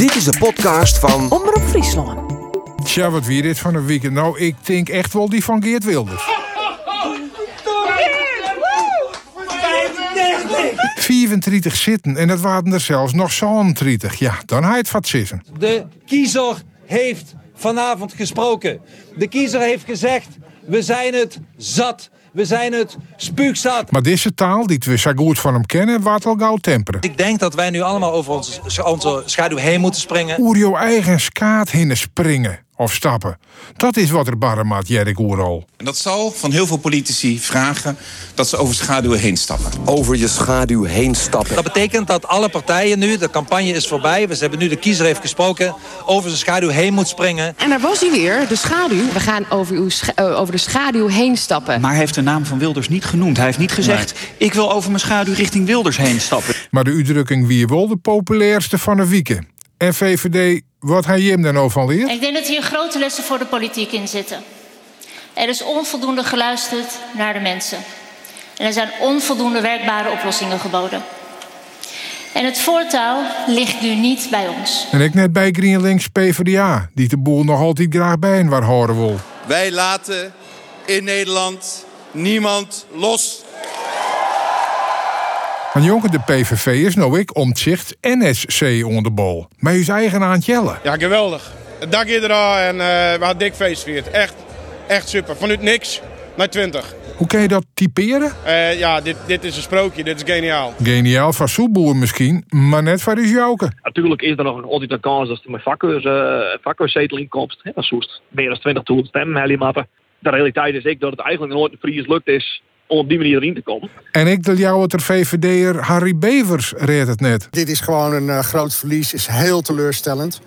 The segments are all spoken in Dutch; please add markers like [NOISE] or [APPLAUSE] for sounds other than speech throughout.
Dit is de podcast van Omroep Friesland. Tja, wat wie dit van een weekend? Nou, ik denk echt wel die van Geert Wilders. 34 zitten en dat waren er zelfs nog zo'n 30. Ja, dan hij het wat zitten. De kiezer heeft vanavond gesproken. De kiezer heeft gezegd: we zijn het zat. We zijn het spuugzat. Maar deze taal, die we zo goed van hem kennen, waart al gauw temperen. Ik denk dat wij nu allemaal over onze, onze schaduw heen moeten springen. Oer jouw eigen skaat hinnen springen of stappen. Dat is wat er barremaat Jerk Oeral. En dat zal van heel veel politici vragen dat ze over schaduwen heen stappen. over je schaduw heen stappen. Dat betekent dat alle partijen nu, de campagne is voorbij. We hebben nu, de kiezer heeft gesproken, over zijn schaduw heen moet springen. En daar was hij weer, de schaduw. We gaan over, uw eh, over de schaduw heen stappen. Maar hij heeft de naam van Wilders niet genoemd. Hij heeft niet gezegd: ik wil over mijn schaduw richting Wilders heen stappen. Maar de uitdrukking wie wel de populairste van de wieken. En Wat hij hem dan over leert? Ik denk dat hier grote lessen voor de politiek in zitten. Er is onvoldoende geluisterd naar de mensen. En er zijn onvoldoende werkbare oplossingen geboden. En het voortouw ligt nu niet bij ons. En ik net bij GreenLinks PvdA, die de boel nog altijd graag bij en waar horen wil. Wij laten in Nederland niemand los. En jongen, de PVV is nou ik omzicht NSC onder de bol. Maar uw eigen aan het jellen. Ja, geweldig. Hier eraan en eh, we hadden dik feest viert. Echt, echt super. Vanuit niks naar 20. Hoe kan je dat typeren? Eh, ja, dit, dit is een sprookje. Dit is geniaal. Geniaal van soepboer misschien, maar net voor de jouken. Natuurlijk is er nog altijd een kans dat er met vakkers, uh, vakkerszeteling komt. Hè, Dan zoest meer dan 20 toe stemmen, helemaal. De realiteit is ik dat het eigenlijk nooit een Fries lukt is om op die manier erin te komen. En ik de jou het er VVD'er Harry Bevers reed het net. Dit is gewoon een eh, groot verlies, is heel teleurstellend.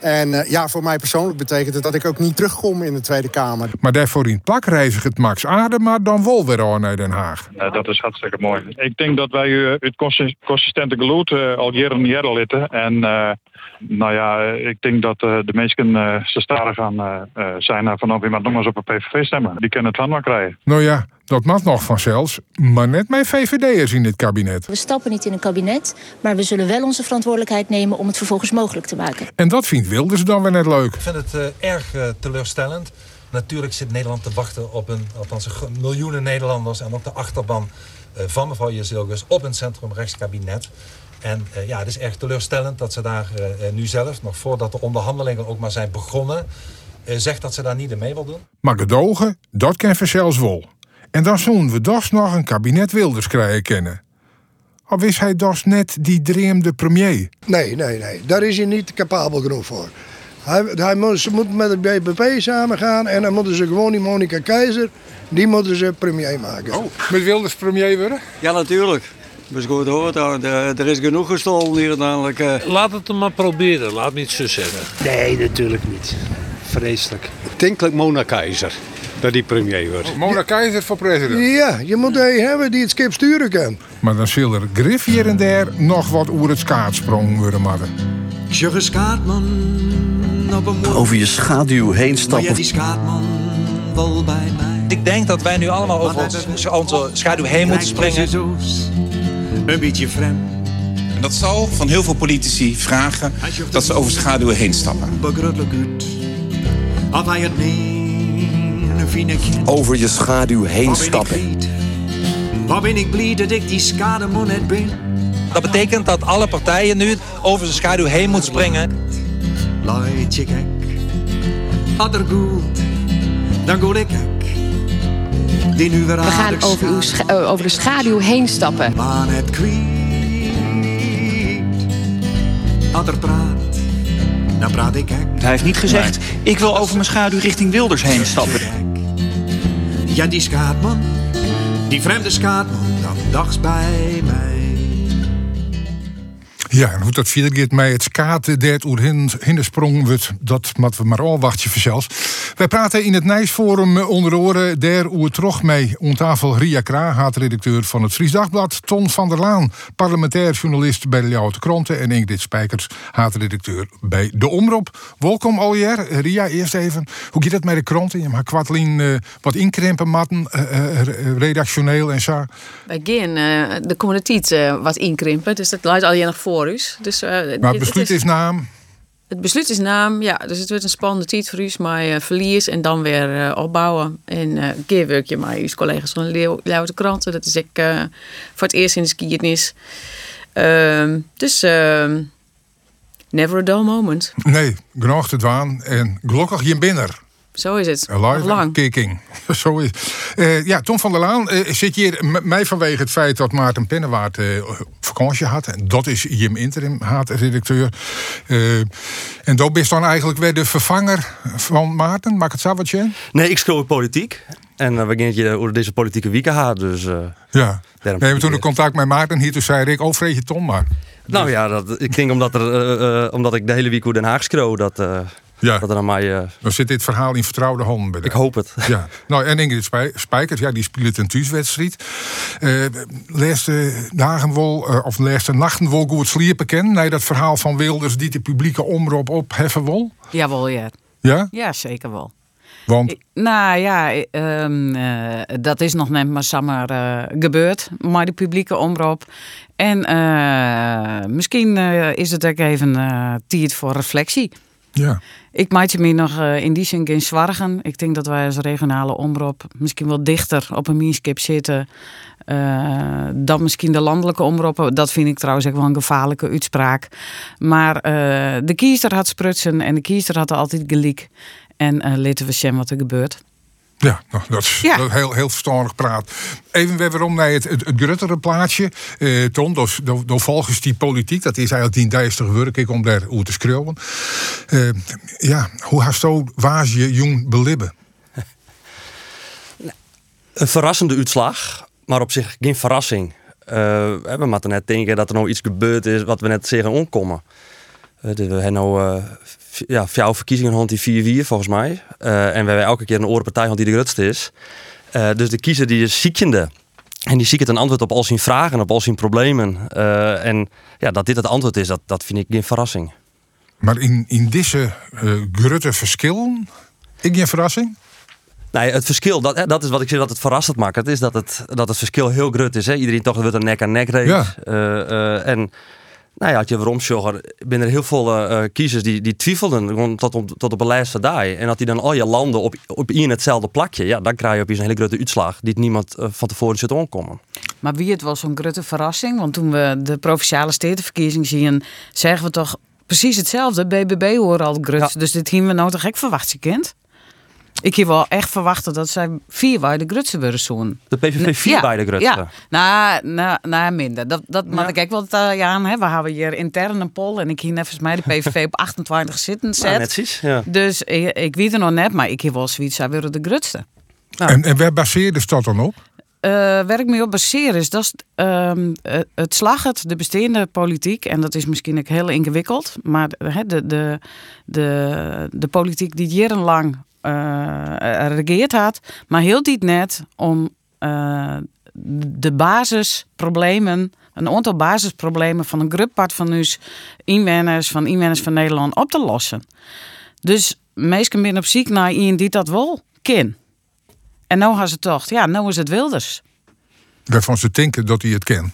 En eh, ja, voor mij persoonlijk betekent het dat ik ook niet terugkom in de Tweede Kamer. Maar daarvoor in plak reizigt het Max Adema dan wel weer aan naar Den Haag. dat is hartstikke mooi. Ik denk dat wij uh, het consi- consistente geluid uh, al jaren en jaren litten. En nou ja, ik denk dat de mensen ze staren gaan zijn van of iemand nog maar eens op een PVV stemmen. Die kunnen het van maar krijgen. Nou ja, dat mag nog vanzelfs, maar net mijn VVD'ers in dit kabinet. We stappen niet in een kabinet, maar we zullen wel onze verantwoordelijkheid nemen om het vervolgens mogelijk te maken. En dat vindt Wilders dan weer net leuk. Ik vind het uh, erg uh, teleurstellend. Natuurlijk zit Nederland te wachten op een, althans miljoenen Nederlanders en op de achterban uh, van mevrouw Jezilgus op een centrumrechtskabinet. En uh, ja, het is erg teleurstellend dat ze daar uh, nu zelf, nog voordat de onderhandelingen ook maar zijn begonnen, uh, zegt dat ze daar niet in mee wil doen. Maar gedogen, dat kan zelfs wel. En dan zullen we dus nog een kabinet Wilders krijgen kennen. Of is hij dus net die dreemde premier? Nee, nee, nee. Daar is hij niet capabel genoeg voor. Hij, hij moet, ze moeten met het BBP samengaan en dan moeten ze gewoon die Monica Keizer, die moeten ze premier maken. Oh, met Wilders premier worden? Ja, natuurlijk. Dus goed hoort, er is genoeg gestolen hier uiteindelijk. eh. Laat het hem maar proberen, laat me iets zo zeggen. Nee, natuurlijk niet. Vreselijk. Denkelijk Mona Keizer, dat die premier wordt. Oh, Mona Keizer voor president? Ja, je moet een hebben die het skip sturen kan. Maar dan zal er grif hier en daar nog wat oer het skaatsprong worden moeten. Je skaatman op een Over je schaduw heen stappen. Maar die skaatman wel bij mij. Ik denk dat wij nu allemaal over onze schaduw heen moeten springen. Een beetje vreemd. En dat zal van heel veel politici vragen dat ze over schaduwen heen stappen. Over je schaduw heen stappen. Waar ben ik blij dat ik die skademan net ben. Dat betekent dat alle partijen nu over zijn schaduw heen moeten springen. Laat je gek. Had er goed, dan ik gek. Die nu weer We gaan over, uw uh, over de schaduw heen stappen. Maar net kwiet. Had er praat, dan praat ik gek. Hij heeft niet gezegd: ik wil over mijn schaduw richting Wilders heen stappen. Ja, die skaatman, die vreemde skaatman, dan dags bij mij. Ja, en hoe dat verder gaat mij het skaten dat oer hindersprong wordt, dat moet we maar al wachtje vanzelfs. Wij praten in het Nijsforum onder de oren der oer trog mee. Om tafel Ria Kra, haatredacteur van het Fries Dagblad. Ton van der Laan, parlementair journalist bij de Ljouwte Kranten. En Ingrid Spijkers, haatredacteur bij De Omroep. Welkom alweer. Ria, eerst even. Hoe gaat het met de kranten? Je mag Kwartlien uh, wat inkrimpen, matten, uh, uh, redactioneel en zo. Gaan de tijd wat inkrimpen, dus dat al je nog voor. Dus, uh, maar het besluit is naam. Het besluit is naam, ja. Dus het wordt een spannende tijd voor u, maar uh, verlies en dan weer uh, opbouwen. En uh, een keer werk je met uw collega's van de Leeuwarden Kranten. Dat is ik voor het eerst in de skiernis. Ehm, dus ehm, never a dull moment. Nee, genoeg te dwaan en gelukkig je binner. Zo is het. Live lang. kicking. [LAUGHS] Zo is uh, Ja, Tom van der Laan uh, zit hier mij vanwege het feit dat Maarten Pennewaard uh, vakantie had. En dat is Jim Interim, haat-redacteur. en dat is dan eigenlijk weer de vervanger van Maarten. Maak het zo wat je? Nee, ik schreeuw politiek. En we gaan je over deze politieke week had. Dus, ja. We hebben toen een contact met Maarten hier. Toen zei ik, oh vreet je Tom maar. Nou ja, dat, ik denk omdat, er, omdat ik de hele week hoe Den Haag schreeuw. Dat, ja. Dat er aan mij, uh... Dan zit dit verhaal in vertrouwde handen bij Ik hoop het. Ja. Nou, en Ingrid Spijkers, ja, die speelt een thuiswedstrijd. Uh, laatste dagen wel, uh, of laatste nachten wel goed sliepen kennen. Nee, dat verhaal van Wilders die de publieke omroep opheffen wil. Jawel, ja. Ja? Ja, zeker wel. Want? Nou ja, um, uh, dat is nog net maar samen uh, gebeurd, maar de publieke omroep. En uh, misschien is het ook even tijd voor reflectie. Ja. Ik maak je me nog uh, in die zin geen zwargen. Ik denk dat wij als regionale omroep misschien wel dichter op een meanskip zitten uh, dan misschien de landelijke omroepen. Dat vind ik trouwens ook wel een gevaarlijke uitspraak. Maar uh, de kiezer had sprutsen en de kiezer had altijd gelijk. En laten we zien wat er gebeurt. Ja, nou, dat is Ja. heel, heel verstandig praat. Even weer waarom naar het, het, het gruttere plaatje. Eh Tom, dus, do- do- volgens die politiek, dat is eigenlijk die dijstige werk ik om daar over te schreeuwen. Eh, ja, hoe hast zo waas je jong belibben? [LAUGHS] Een verrassende uitslag, maar op zich geen verrassing. Eh, we moeten net denken dat er nou iets gebeurd is wat we net zeggen onkomen. Eh, we hebben nou v- ja, vier verkiezingen rond die 4-4 volgens mij. Eh, en we hebben elke keer een orenpartij rond die de grootste is. Dus de kiezer die is ziekende. En die ziekt een antwoord op al zijn vragen, op al zijn problemen. En ja, dat dit het antwoord is, dat, dat vind ik geen verrassing. Maar in, in deze grutte verschillen, ik geen verrassing? Nee, het verschil, dat, dat is wat ik zeg dat het verrassend maakt. Het is dat het, dat het verschil heel groot is. Hè. Iedereen toch wordt een nek-aan-nek race. Ja. Eh, eh, en nou ja, had je waarom Sjogger, binnen heel veel eh, kiezers die, die twijfelden gewoon tot, op, tot op een lijst van daar. En dat die dan al je landen op, op één hetzelfde plakje. Ja, dan krijg je op een hele grote uitslag die niemand eh, van tevoren zit omkomen. Maar wie het was zo'n grote verrassing. Want toen we de provinciale stedenverkiezing zien, zeggen we toch precies hetzelfde. BBB horen al grut. Dus dit hebben we nou toch gek verwacht, je kind? Ik heb wel echt verwachten dat zij vier waar de grutse worden zoen. De PVV vier bij de grutste. Ja, nou, nou, nou minder. Dat, dat mag ik ook wel uh, ja, aan. Hè. We hebben hier intern een poll en ik hier net volgens mij de PVV op [LAUGHS] 28 zitten zet. Nou, netjes, ja. Dus ik, ik weet het nog net, maar ik heb wel zoiets, zij willen de grutste. En, en waar baseert de stad dan op? Uh, waar ik me op baseer is dat um, het de bestaande politiek, en dat is misschien ook heel ingewikkeld, maar de, de, de, de, de politiek die jarenlang uh, regeerd had, maar heel dit net om uh, de basisproblemen, een aantal basisproblemen van een groot van ons inwoners, van inwoners van Nederland op te lossen. Dus meesten ben op ziek naar iemand die dat wel kan. En nou had ze toch, ja, nou is het Wilders. Waarvan ze denken dat hij het kent.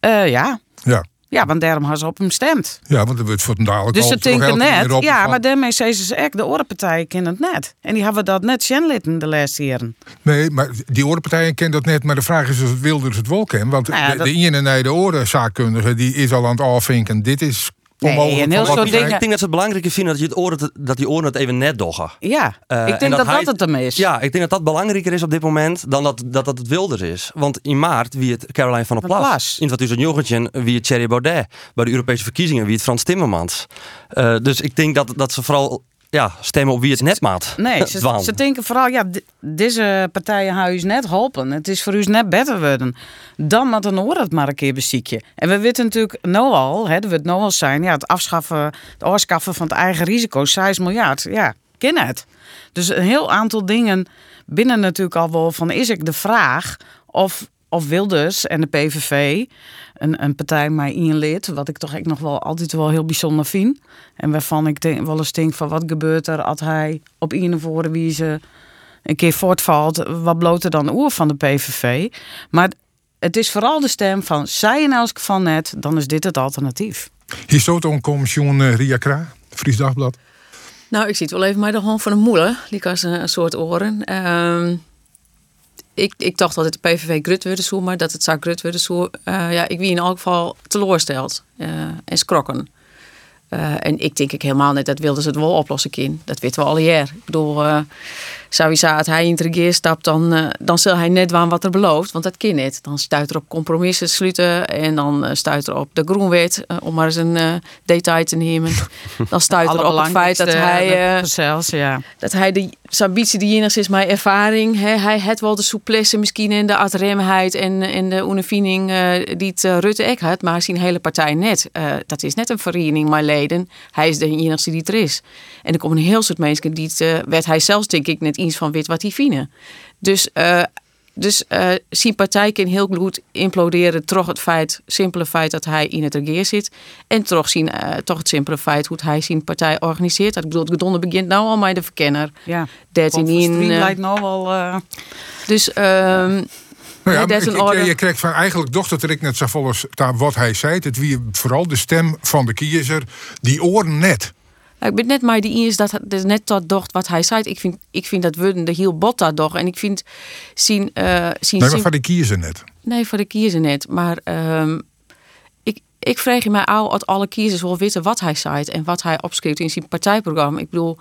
Uh, ja. Ja. Ja, want daarom had ze op hem stemd. Ja, want er wordt voor dadelijk Dus ze denken net, ja, van... maar daarmee zeggen ze echt, de orenpartijen kennen het net. En die hebben dat net Sjenlitten de laatste jaren. Nee, maar die orenpartijen kennen dat net. Maar de vraag is of Wilders het wel kent. Want Nou ja, de, dat- de ene nee, de orenzaakkundige, die is al aan het afvinken. Dit is Nee, heel soort dingen- Ik denk dat ze het belangrijker vinden dat, je het oren, dat die oren het even net doggen. Ja, Eh, ik en denk dat dat, hij- het ermee is. Ja, ik denk dat dat belangrijker is op dit moment dan dat dat, dat het Wilders is. Want in maart wie het Caroline van der Plas. Plas. In 2019 wie het Thierry Baudet. Bij de Europese verkiezingen wie het Frans Timmermans. Eh, dus ik denk dat, dat ze vooral ja, stemmen op wie het net maat. Nee, [LAUGHS] ze, ze denken vooral, ja, deze partijen gaan u net helpen. Het is voor u net beter worden. Dan moet een oor het maar een keer beziekje. En we weten natuurlijk nou al, hè, dat we het nou al zijn, ja, het afschaffen, het afschaffen van het eigen risico, 6 miljard, ja, ken het. Dus een heel aantal dingen binnen natuurlijk al wel van, is ik de vraag of, of Wilders en de PVV, een, een partij maar één lid, wat ik toch echt nog wel altijd wel heel bijzonder vind. En waarvan ik denk, wel eens denk van wat gebeurt er als hij op een voor wie ze een keer voortvalt, wat bloot er dan oer van de PVV. Maar het is vooral de stem van zij in elk geval net, dan is dit het alternatief. Hier commissioen eh, Ria Kra Fries Dagblad. Nou, ik zie het wel even maar de hand van een moeder. Die als een, een soort oren. Ehm, ik, ik dacht dat het de PVV grut maar dat het zou grut. Eh, ja, ik wie in elk geval teleursteld en skrokken. Uh, en ik denk ik helemaal niet dat wilden ze het wel oplossen kind. Dat weten we al jaar. Ik bedoel, sowieso als hij in het regeer stapt, dan, uh, dan zal hij net waan wat er belooft. Want dat kan niet. Dan stuit er op compromissen sluiten. En dan stuit er op de groenwet, om maar eens een detail te nemen. [LAUGHS] Dan stuit er op het feit dat hij... zelfs, ja. Dat hij de ambitie die enigszins mijn ervaring. Hij het wel de souplesse misschien in de adremheid en, en de ondervinding die het Rutte ek had. Maar zijn hele partij net. dat is net een vereniging, mijn leden. Hij is de enige die er is. En er komen een heel soort mensen die het, werd hij zelfs denk ik net eens van weet wat hij vinden. Dus, uh, dus uh, zijn partij kan heel goed imploderen toch het feit, simpele feit dat hij in het regeer zit. En toch, zien, toch het simpele feit hoe hij zijn partij organiseert. Dat ik bedoel, het gedonde begint nou al met de verkenner. Ja, 13 in. lijkt nou al... Dus... Um, nou ja, ik, ik, je krijgt van eigenlijk doch dat ik net zo volgens wat hij zei. Het wie vooral de stem van de kiezer, die oren net. Ik ben net maar die is dat het net dat docht wat hij zei. Ik vind, ik vind dat we de heel bot dat doch. En ik vind zien. Uh, zien nee, maar van de kiezer net. Nee, voor de kiezer net. Maar um, ik, ik vraag je mij al dat alle kiezers wel weten wat hij zei en wat hij opschreef in zijn partijprogramma. Ik bedoel,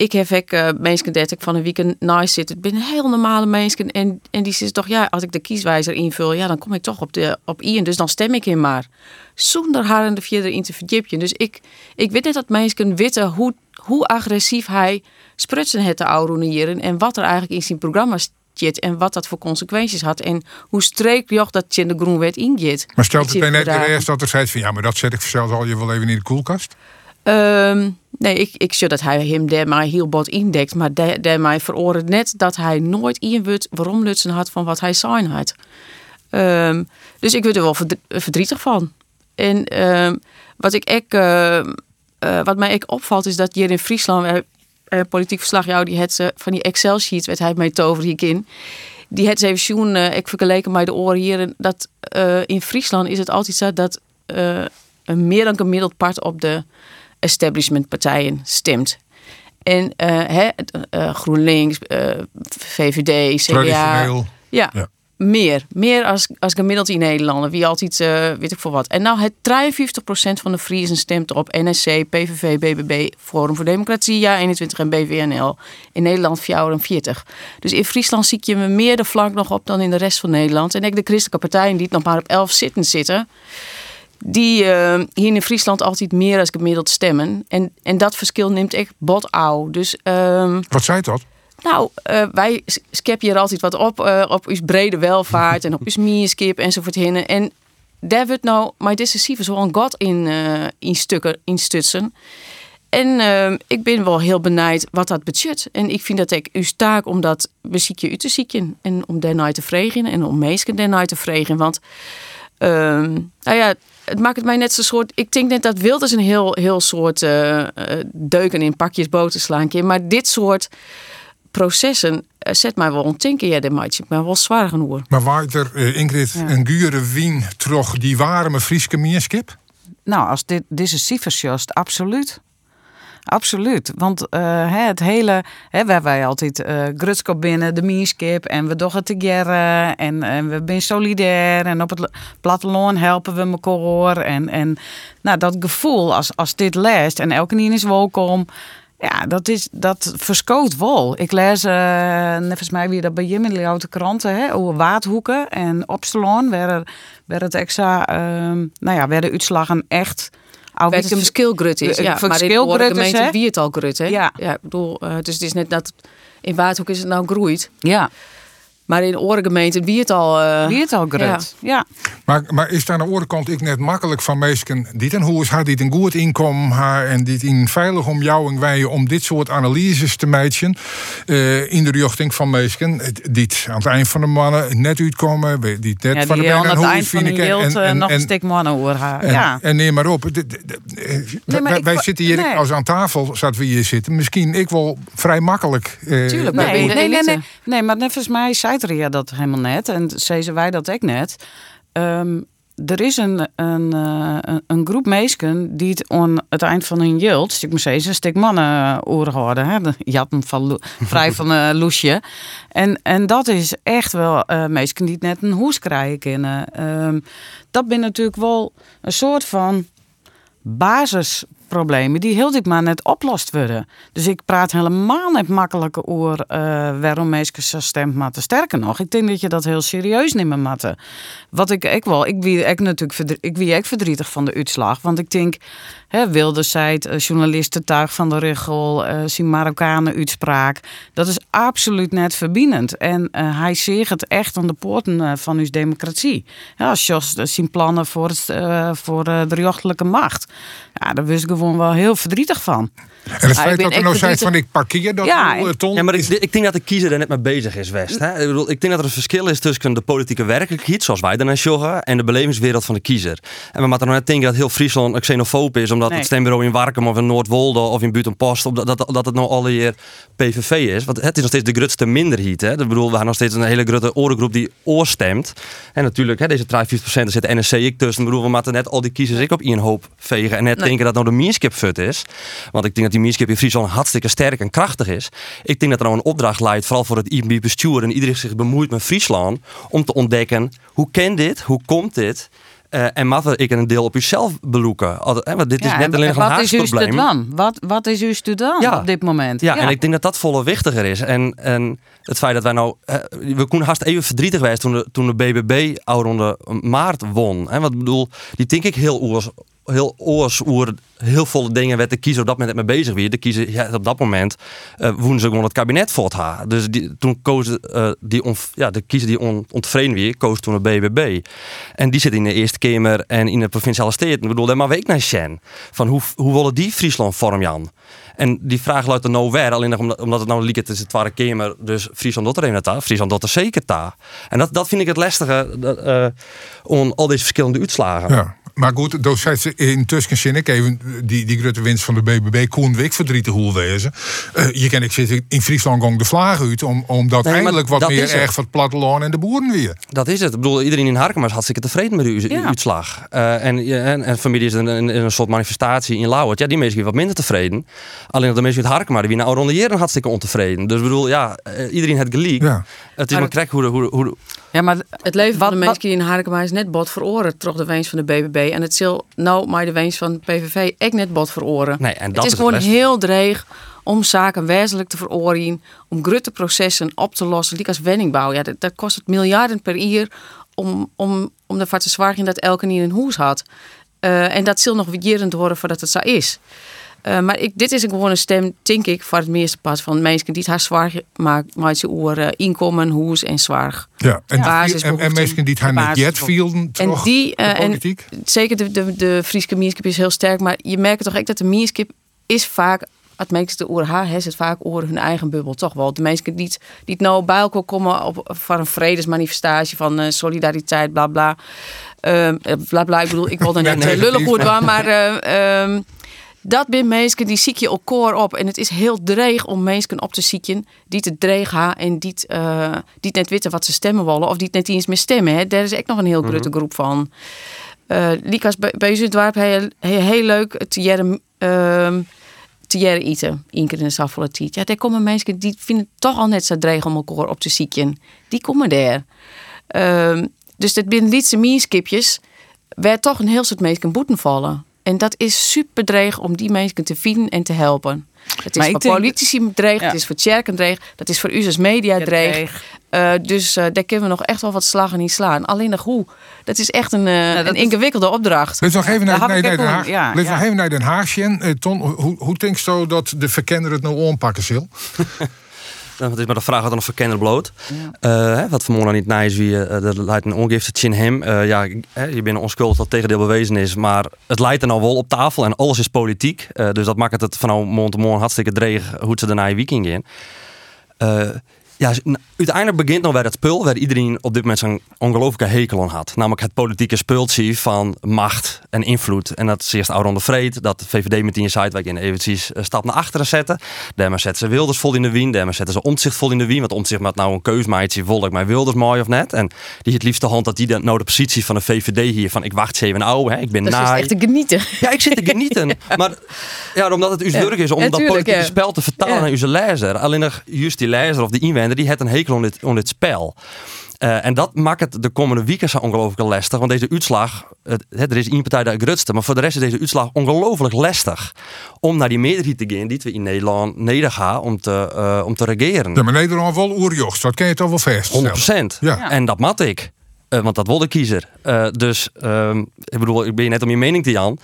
ik heb ook uh, mensen dat ik van een weekend nice zit. Het zijn heel normale mensen. En, en die zitten toch, ja, als ik de kieswijzer invul, ja, dan kom ik toch op, de, op Ian. Dus dan stem ik in maar. Zonder haar en de vierde in te verdiepen. Dus ik, ik weet net dat mensen weten hoe, hoe agressief hij sprutsen het te ouroneren. En wat er eigenlijk in zijn programma zit. En wat dat voor consequenties had. En hoe streekjocht dat je in de groenwet ingeet. Maar stelt het bij net eerst dat er zei van ja, maar dat zet ik zelfs al je wel even in de koelkast? Um, nee, ik, ik zie dat hij hem daar maar heel bot indekt. Maar daar mij veroordeelt net dat hij nooit inwut waarom Lutsen had van wat hij zijn had. Um, dus ik word er wel verdrietig van. En um, wat, ik ek, uh, uh, wat mij ook opvalt is dat hier in Friesland... Uh, politiek verslagjouwer die het van die Excel-sheet werd hij mee tover hierin. Die het even zien, ik vergeleken met de oren hier. Dat in Friesland is het altijd zo dat een meer dan gemiddeld part op de establishmentpartijen stemt. En uh, hè, uh, GroenLinks, uh, VVD, CDA. Ja, ja, meer. Meer als, als gemiddeld in Nederland. Wie altijd, weet ik voor wat. En nou, het 53% van de Friesen stemt op NSC, PVV, BBB, Forum voor Democratie, Ja 21 en BVNL. In Nederland 44. Dus in Friesland zie je me meer de flank nog op dan in de rest van Nederland. En ik de christelijke partijen die het nog maar op 11 zitten zitten die uh, hier in Friesland altijd meer als gemiddeld stemmen. En, en dat verschil neemt echt bot ouw. Dus, um, Wat zei dat? Nou, uh, wij skep hier altijd wat op. Uh, op uw brede welvaart en op uw mierskip enzovoort. Hinnen. En daar wordt nou maar decisief zo een god in, in stukken, in stutsen. En ehm, ik ben wel heel benijd wat dat budget. En ik vind dat ik uw taak om dat beziekje u te zieken. En om daarna te vregen. En om meesken daarna te vregen. Want, ehm, nou ja, het maakt het mij net zo'n soort. Ik denk net dat Wilders een heel, heel soort uh, deuken in pakjes boter slaan. Maar dit soort processen uh, zet mij wel ontdenken. Ja, de maatje maar wel zwaar genoeg. Maar waar er uh, Ingrid ja. en Gure Wien toch die warme Frieske meerskip? Nou, als dit decisief is, absoluut. Absoluut. Want uh, het hele, hè, we hebben altijd uh, Grutskop binnen, de Mierskip en we het together en, en we zijn solidair en op het platteland helpen we elkaar. En, en nou, dat gevoel als, als dit leest en elke niet is welkom. Ja, dat, is, dat verskoot wel. Ik lees, uh, volgens mij weer dat bij Jim de oude kranten, hè, over Waardhoeken en Opstelon, waar, waar het extra, uh, nou ja, werden uitslagen echt Waar het verschil grut is. Ja, maar in de gemeente wie het al grut. Hè? Ja. ja ik bedoel, uh, dus het is net dat in Waardhoek is het nou groeit. Ja. Maar in orengemeenten wie het al... Uh, wie het al grut, ja. ja. Maar, maar is daar aan de andere kant ik net makkelijk van meesken... die ten hoe is haar die een goed inkomen haar... en dit in veilig om jou en wij om dit soort analyses te meiden... Uh, in de richting van meesken... dit aan het eind van de mannen net uitkomen... die net ja, die van de aan het hoe eind van de en, en, nog een stuk mannen hoor haar. En, ja. en neem maar op. De, de, de, nee, wij, zitten hier nee. als aan tafel zaten we hier zitten. Misschien ik wel vrij makkelijk. Uh, Tuurlijk, nee, nee, nee, nee, nee, maar net volgens mij zei ja dat helemaal net. En zeiden wij dat ik net. Um, er is een, een, eh, een, een groep mensen die het aan het eind van hun jeugd, moet zeggen, een stuk mannen oren houden. Hè? Jatten van vrij van uh, Loesje. En, en dat is echt wel uh, mensen die het net een hoes krijgen kunnen. Ehm, dat ben natuurlijk wel een soort van basisproblemen die heel maar net oplost worden. Dus ik praat helemaal niet makkelijk over uh, waarom mensen zo stemt maar Sterker nog, ik denk dat je dat heel serieus neemt matten. Wat ik ik wel, ik wie ik natuurlijk verdrie- ik wie ik verdrietig van de uitslag, want ik denk hè, Wilders zei het, uh, journalisten tuig van de Richel, uh, zien Marokkanen uitspraak. Dat is absoluut net verbindend. En hij zegt het echt aan de poorten van uw democratie. Ja, als Jos zien plannen voor, het, voor de rechtelijke macht. Ja, daar was ik gewoon wel heel verdrietig van. En het feit dat er nou zei van ik parkeer dat Ja, nou, eh, Ton, Ja, maar ik, ik denk dat de kiezer er net mee bezig is, West. Hè? Ik, bedoel, ik denk dat er een verschil is tussen de politieke werkelijkheid, zoals wij daarnaar joggen, en de belevingswereld van de kiezer. En we moeten nog net denken dat heel Friesland een xenofoob is, omdat Nee. het stembureau in Warkum of in Noordwolde of in Buitenpost, op dat, dat, dat het nou alleer PVV is. Want het is nog steeds de grootste minderheid. Hè? Ik bedoel, we hebben nog steeds een hele grote orengroep die oorstemt. En natuurlijk, hè, deze 53% er zit de NSC ik tussen. Ik bedoel, we moeten net al die kiezers ik op één hoop vegen. En net Nee. denken dat nou de meerskip fut is. Want ik denk dat die meerskip in Friesland hartstikke sterk en krachtig is. Ik denk dat er nou een opdracht leidt, vooral voor het IB bestuur en iedereen zich bemoeit met Friesland, om te ontdekken hoe kan dit, hoe komt dit. eh, en mag ik een deel op uzelf beloeken? Hè, Want dit is Ja, net en alleen een wat is uw Haags probleem. dan? Wat, wat is uw student Ja. op dit moment? Ja, en ik denk dat dat volle wichtiger is. En, en het feit dat wij nou... eh, we konden haast even verdrietig geweest toen de, toen de BBB ronde maart won. Hè? Wat ik bedoel, die denk ik heel oors, heel oors oer heel volle dingen werd de kiezer op dat moment mee bezig weer. De kiezer ja, op dat moment uh, woensdag gewoon het kabinet voor het haar. Dus die, toen koos uh, die ja, de kiezer die on, ontevreden weer, koos toen de BBB. En die zit in de Eerste Kamer en in de provinciale steden. Ik bedoel, daar maar week naar Shen. Van hoe, hoe willen die Friesland vorm, Jan? En die vraag luidt er nou weer, alleen omdat, omdat het nou liek het is het Tweede Kamer, dus Friesland doet er een ta, Friesland doet er zeker ta. En dat, dat vind ik het lastige, dat, uh, om al deze verschillende uitslagen. Ja. Maar goed, dat zei ze intussen zin ik even die, die grote winst van de BBB Koen Wik verdrietig hoe wezen. Uh, je kan ik zitten in Friesland gong de vlaag uit om, omdat Nee, eindelijk wat meer erg van het platteland en de boeren weer. Dat is het. Ik bedoel, iedereen in Harkema is hartstikke tevreden met de Ja. uitslag. Uh, en, en, en familie is een, een, een soort manifestatie in Lauwert. Ja, die mensen zijn wat minder tevreden. Alleen dat de mensen uit Harkema, die wie nou rond de jaren hartstikke ontevreden. Dus ik bedoel, ja, uh, iedereen het gelijk. Ja. Het is maar krek hoe de... Hoe, de- hoe, de- Ja, maar Het leven Wat- van de mensen in Harkema is net bot voor oren, toch de wens van de BBB. En het zal nou maar de wens van de PVV echt net bot voor oren. Nee, en dat het is is gewoon het heel dreig om zaken wezenlijk te veroorzaken, om grote processen op te lossen. Die als wenningbouw, ja, dat, dat kost het miljarden per jaar om, om, om ervoor te zorgen dat elke niet een hoes had. Eh, en dat zal nog jaren worden voordat het zo is. Uh, maar ik, dit is een gewoon een stem, denk ik, voor het meeste pas van mensen die het haar zwaar maakt, maar ze oor uh, inkomen, hoes en zwaar. Ja, en, en, en mensen die het haar net jet basisbehoeften. vielen, En die, eh, en zeker de, de, de Frieske mierskip is heel sterk, maar je merkt toch echt dat de mierskip is vaak, het de oor haar, is het vaak oor hun eigen bubbel, toch wel. De mensen die, het- die het nou bij elkaar komen op, voor een vredesmanifestatie van eh, solidariteit, bla bla. Ehm, eh, bla bla, ik bedoel, ik wil er [LAUGHS] eh, lullig goed waar, maar eh, ehm, dat zijn mensen die ziek je elkaar op. En het is heel dreig om mensen op te zieken die het dreig gaan en die, het, eh, die het net weten wat ze stemmen willen. Of die het net eens meer stemmen. Hè. Daar is echt nog een heel grote groep van. Eh Likas, dorp heel, heel, heel leuk het jaren, ehm te jaren eten. Eén keer in de tijd. Ja, daar komen mensen die vinden het toch al net zo dreig om elkaar op te zieken. Die komen daar. Ehm, dus dat binnen Lietse mierskipjes werd toch een heel soort mensen boeten vallen. En dat is super dreig om die mensen te vinden en te helpen. Het is Maar voor denk- politici dreig, Ja. het is voor Tjerken dreig, dat is voor u als media Ja, dreig. dreig. Eh, dus eh, daar kunnen we nog echt wel wat slagen niet slaan. Alleen nog hoe, dat is echt een, eh, dat een is- ingewikkelde opdracht. Let's nog even naar, Den Haag. ja, nog even naar Den Haag, Ton, hoe, hoe denk je zo dat de verkenner het nou aanpakken zal? Nou, het is maar de vraag wat er nog verkennen bloot. Eh, wat voor niet nice wie eh, dat leidt een ongifte in hem. Eh, ja, je bent onschuldig dat tegendeel bewezen is, maar het leidt er nou wel op tafel en alles is politiek. Eh, dus dat maakt het van nou mond te mond hartstikke dreig hoe ze daarna je weekend in. Eh, Ja, uiteindelijk begint nog bij dat spul waar iedereen op dit moment zo'n ongelooflijke hekel aan had. Namelijk het politieke spultje van macht en invloed. En dat is eerst Auron de Vreed, dat de VVD met die ik in eventjes een stap naar achteren zetten. Daarmee zetten ze Wilders vol in de wien, daarmee zetten ze Omtzigt vol in de wien. Want Omtzigt maakt nou een keusmaatje, volk mij Wilders mooi of net. En die het liefste hand dat die nou de positie van de VVD hier van ik wacht even ouwe, ik ben Dat is echt te genieten. Ja, ik zit te genieten. [LAUGHS] maar ja, omdat het uw Ja. is om dat politieke ja. spel te vertalen Ja. naar uw lezer. Alleen nog juist die lezer of die inwender, die heeft een hekel aan dit, dit spel. Eh, en dat maakt het de komende weken zo ongelooflijk lastig. Want deze uitslag, het, het- er is één partij dat grutste, maar voor de rest is deze uitslag ongelooflijk lastig. Om naar die meerderheid te gaan die we in Nederland neder gaan om te, eh, om te regeren. Ja, maar Nederland wel oerjocht, dat ken je toch wel vast. 100%. Ja. En dat mat ik. Eh, want dat wil de kiezer. Eh, dus ehm, ik bedoel, ik ben je net om je mening te Jan.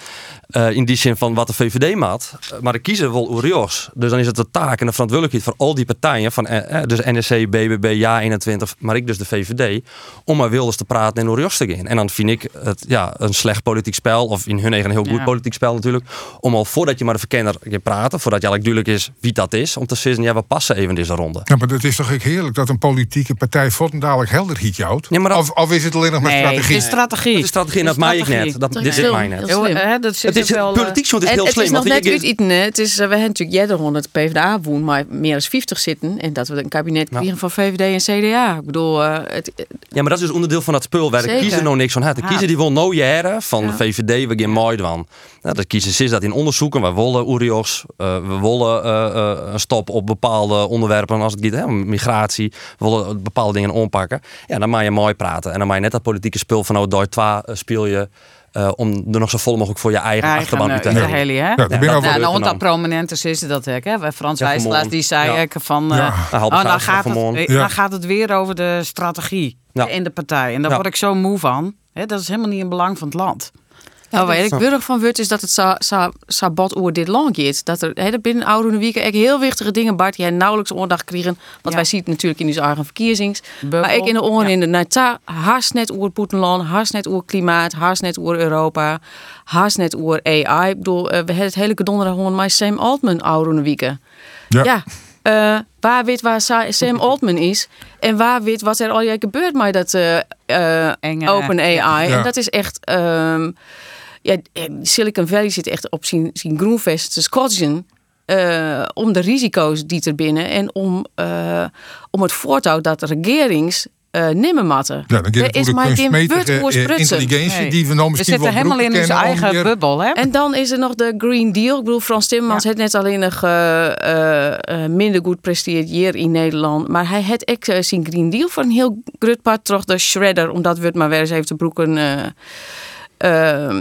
Eh, in die zin van wat de VVD maat. Eh, maar de kiezer wil Urios. Dus dan is het de taak en de verantwoordelijkheid voor al die partijen. Van, dus NSC, BBB, Ja21, maar ik dus de VVD. Om maar Wilders te praten en Urios te gaan. En dan vind ik het ja, een slecht politiek spel. Of in hun eigen een heel goed Ja. politiek spel natuurlijk. Om al voordat je maar de verkenner gaat praten. Voordat je eigenlijk duidelijk is wie dat is. Om te zeggen, ja we passen even in deze ronde. Ja, maar het is toch ook heerlijk dat een politieke partij dadelijk helder hiet jouwt? Ja, maar dat- of, of is het alleen nog maar Nee, strategie? het is strategie. Dat is strategie en dat Het maai ik net. Dat, dit heel- mij net. heel Heel, slim. hè, dat zit Het is eh, politiek zo, het is heel het slim. is nog net. Het is, eh, we hebben natuurlijk jij 100 PvdA woon, maar meer dan 50 zitten. En dat we een kabinet krijgen van VVD en CDA. Ik bedoel, eh, het, Ja, maar dat is dus onderdeel van dat spul waar de kiezer nog niks van had. De kiezer die wil nou jaren van Ja. de VVD, we gaan mooi van. Ja, de kiezer is dat in onderzoeken. We willen Urios, eh, we willen eh, eh, een stop op bepaalde onderwerpen als het gaat, hè, migratie. We willen bepaalde dingen aanpakken. Ja, dan mag je mooi praten. En dan mag je net dat politieke spul van nou, door twee eh, speel je eh, om er nog zo vol mogelijk voor je eigen, Eigen, achterban eh, uit te halen. halen, hè? dat wel Ja, van- nou, want dat prominentes is dat hè? Frans Ja, Wijselaars gewoon. die zei Ja. van... eh, Ja. Nou, oh, dan, Zaag gaat van het, eh, Ja. dan gaat het weer over de strategie Ja. in de partij. En daar Ja. word ik zo moe van. Hè? Dat is helemaal niet in belang van het land. Nou, waar ik burg van word is dat het bot over dit lang gaat. Dat er binnen oude weken echt heel wichtige dingen, Bart, jij nauwelijks aandacht krijgen. Want wij zien het natuurlijk in onze eigen verkiezings. Maar ik in de oren in de Nata, haast net over Poetenland, haast net over klimaat, haast net over Europa, haast net over AI. Ik bedoel, eh, we hebben het hele donderdag gewoon Sam Altman oude weken. Ja. Ja. eh, waar weet waar Sa- Sam Altman is en waar weet wat er al jij gebeurt met dat eh Open AI. Ja. En dat is echt. ehm, ja, Silicon Valley zit echt op zijn, zijn groenvest te scotchen. eh, om de risico's die er binnen en om, eh, om het voortouw dat de regerings eh nimmer matten. Ja, dan Er is maar geen eh, intelligentie Nee. die we nou We misschien zitten wel helemaal in onze eigen bubbel, hè? En dan is er nog de Green Deal. Ik bedoel, Frans Timmermans heeft net alleen nog eh, eh, eh, minder goed presteerd hier in Nederland. Maar hij had ook eh, zijn Green Deal voor een heel groot part terug de shredder. Omdat we het maar weer eens even te broeken eh eh,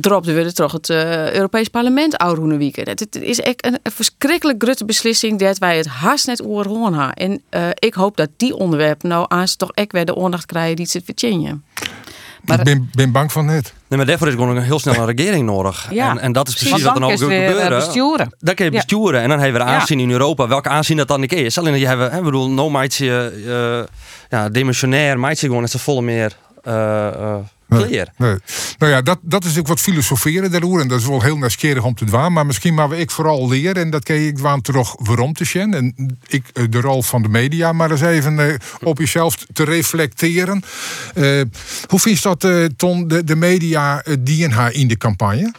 dropte we terug het eh, Europees Parlement oude weekend. Het, het is echt een, een verschrikkelijk grote beslissing dat wij het haast net over horen gaan. En eh, ik hoop dat die onderwerpen nou aan toch echt weer de aandacht krijgen die ze verdienen. Ik ben, ben bang van net. Nee, maar daarvoor is gewoon een heel snel een regering nodig. Ja. En, en dat is precies wat er dan nou gebeuren. besturen. Dan kun je Ja. besturen. En dan hebben we er Ja. aanzien in Europa. Welke aanzien dat dan ik is. Alleen dat je hebben, hè, ik bedoel, no meidje, eh ja, demissionair, meidje gewoon met z'n volle meer eh eh Nee. Nou ja, dat, dat is ook wat filosoferen daarover. En dat is wel heel nieuwsgierig om te doen. Maar misschien maar ik vooral leren. En dat kan ik waan terug waarom te zien. En ik eh, de rol van de media. Maar eens even eh, op jezelf te reflecteren. Eh, hoe vind je dat, Ton, de, de media die haar in de campagne?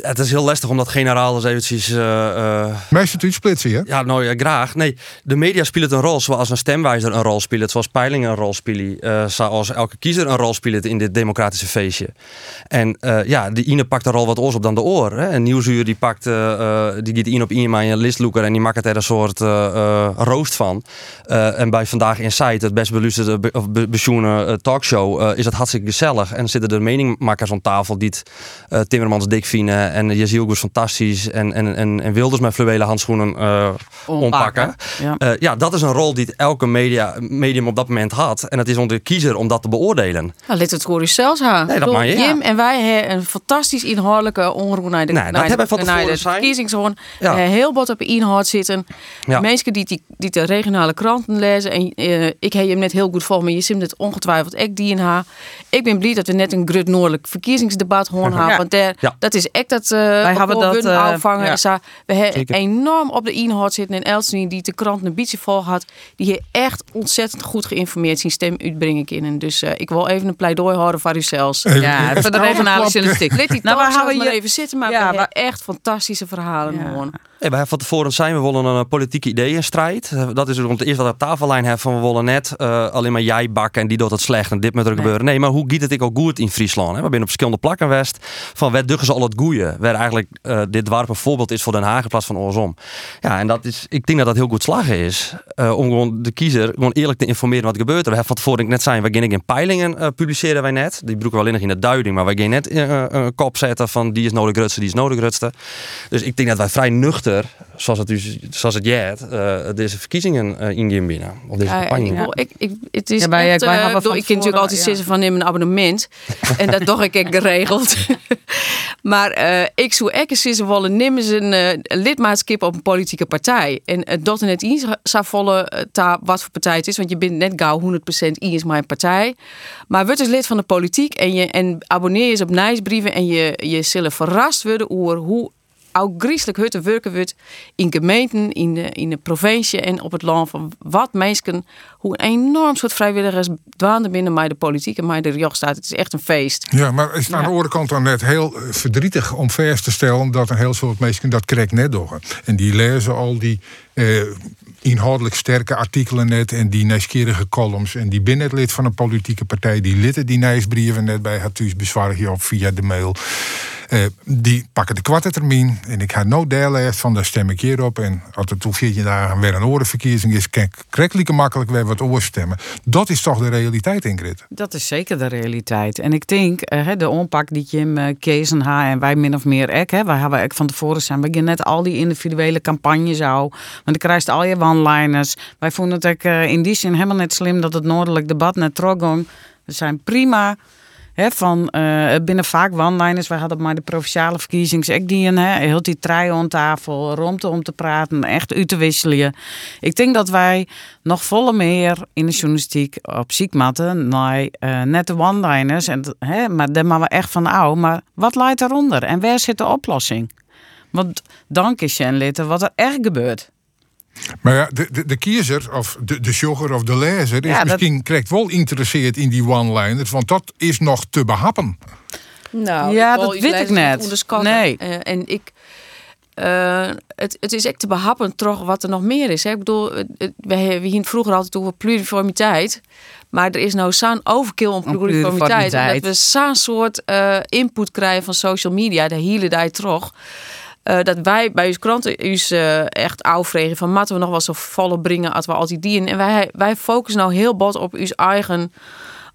Het is heel lastig om dat generaal eens eventjes... eh, Meestal het splitsen, hè? Ja, nou ja, graag. Nee, de media spelen een rol zoals een stemwijzer een rol speelt, zoals peilingen een rol spelen, eh, zoals elke kiezer een rol speelt in dit democratische feestje. En eh, ja, de ene pakt er al wat oors op dan de oor. Hè. Een nieuwsuur die pakt, eh, die gaat in op in een listloeker en die maakt er een soort roost van. En bij Vandaag Insight, het best beluisterde be, of be, eh, talkshow, is het hartstikke gezellig. En zitten er meningmakers aan tafel die het Timmermans dik vinden en Jezielgus fantastisch en, en, en, en Wilders met fluwelen handschoenen eh ontpakken. Ja. Eh, ja, dat is een rol die elke media, medium op dat moment had. En het is onder de kiezer om dat te beoordelen. Nou, hoor u zelfs aan. Nee, dat ja. Jim en wij hebben een fantastisch inhoudelijke onroer naar de, Nee, dat naar de, hebben van naar de verkiezingshoorn. Ja. Eh, heel bot op inhoud zitten. Mensen die, die, die de regionale kranten lezen. En eh, ik heb hem net heel goed voor, maar je ziet het ongetwijfeld ik die in haar. Ik ben blij dat we net een grut noordelijk verkiezingsdebat [LAUGHS] horen Ja. Want daar, dat is echt dat uh, Wij hebben dat, uh, afvangen. ja. Zo, we hebben enorm op de inhoud zitten. En Elstien, die de krant een beetje vol had, die heeft echt ontzettend goed geïnformeerd zijn stem uitbrengen kunnen. Dus uh, ik wil even een pleidooi houden voor u zelfs. Even- Ja, even voor de regionale journalistiek. Die Nou, nou, we houden maar even zitten, maar Ja, we hebben maar- echt fantastische verhalen wij hebben van tevoren zijn we willen een eh, politieke ideeënstrijd. Eh, Dat is ook het eerste wat we op tafellijn hebben van we willen net eh, alleen maar jij bakken en die doet het slecht en dit moet er gebeuren. Nee, maar hoe giet het ik ook goed in Friesland? Hè? We zijn op verschillende plakken west van waar duggen ze al het goeie. Waar eigenlijk eh, dit een voorbeeld is voor Den Haag in plaats van oorsom. Ja, en dat is, ik denk dat dat heel goed slagen is. eh, om gewoon de kiezer gewoon eerlijk te informeren wat er gebeurt. We hebben van tevoren ik net zijn, we gaan in peilingen eh, publiceren wij net. Die broeken we alleen nog in de duiding, maar wij gaan net eh, een kop zetten van die is nodig grutste, die is nodig grutste. Dus ik denk dat wij vrij nuchter, zoals het, dus, zoals het jet, eh, deze verkiezingen eh ingehen binnen. Of deze Ja, campagne. ik, wil- ik, ik, het is Ja, wij- echt, van ik kan natuurlijk altijd ja. zeggen van neem een abonnement. [LAUGHS] en dat toch ik geregeld. [LAUGHS] maar eh, ik zou eens zeggen willen nemen ze een eh, lidmaatschap op een politieke partij. En het dat eens zou vallen eh, ta wat voor partij het is. Want je bent net gauw 100% eens mijn partij. Maar word dus lid van de politiek en, je, en abonneer je op nieuwsbrieven. En je, je zullen verrast worden over hoe ook griezelig hutte werken wordt in gemeenten, in de, in de provincie en op het land. Van wat mensen, hoe een enorm soort vrijwilligers dwaanden binnen mij de politiek en mij de staat. Het is echt een feest. Ja, maar is het aan de andere kant dan net heel eh, verdrietig om vast te stellen dat een heel soort mensen dat krijgt net doen. En die lezen al die eh, inhoudelijk sterke artikelen net en die nieuwsgierige columns. En die binnen het lid van een politieke partij, die litten die nieuwsbrieven net bij het bezwaar je op via de mail. Eh, die pakken de kwarte termijn. En ik ga no deellijst van, daar stem ik hierop. En als het toe 14 dagen weer een orenverkiezing is, kan ik makkelijk weer wat oorstemmen. Dat is toch de realiteit, Ingrid? Dat is zeker de realiteit. En ik denk, eh, de onpak die Jim uh, Kees en haar en wij min of meer ek, hè, wij hebben ek van tevoren zijn, we gaan net al die individuele campagnes al. Want dan krijg je al je one-liners. Wij vonden het ook, eh, in die zin helemaal net slim dat het noordelijk debat net teruggang. We zijn prima. Hè, van, eh, binnen vaak one-liners. Wij hadden maar de provinciale verkiezings. Ik die een, heel die trui aan tafel, romte om te praten, echt uit te wisselen. Ik denk dat wij nog volle meer in de journalistiek op ziekmatten naar eh, net de one-liners. En, hè, maar daar maar we echt van ouw. Maar wat leidt eronder? En waar zit de oplossing? Want dank is je wat er echt gebeurt. Maar ja, de, de, de kiezer of de, de jogger of de lezer is Ja, dat- misschien krijgt wel geïnteresseerd in die one-liners, want dat is nog te behappen. Nou, Ja, dat weet ik net. Nee. Eh, en ik, eh, het, het is echt te behappen toch wat er nog meer is. Hè? Ik bedoel, we hebben hier vroeger altijd over pluriformiteit. Maar er is nou zo'n overkill om pluriformiteit. dat we zo'n soort eh, input krijgen van social media, de hele dag terug. Eh, dat wij bij ons kranten ons eh, echt afvregen van moeten we nog wel zo volle brengen als we altijd die. En wij, wij focussen nou heel bot op ons eigen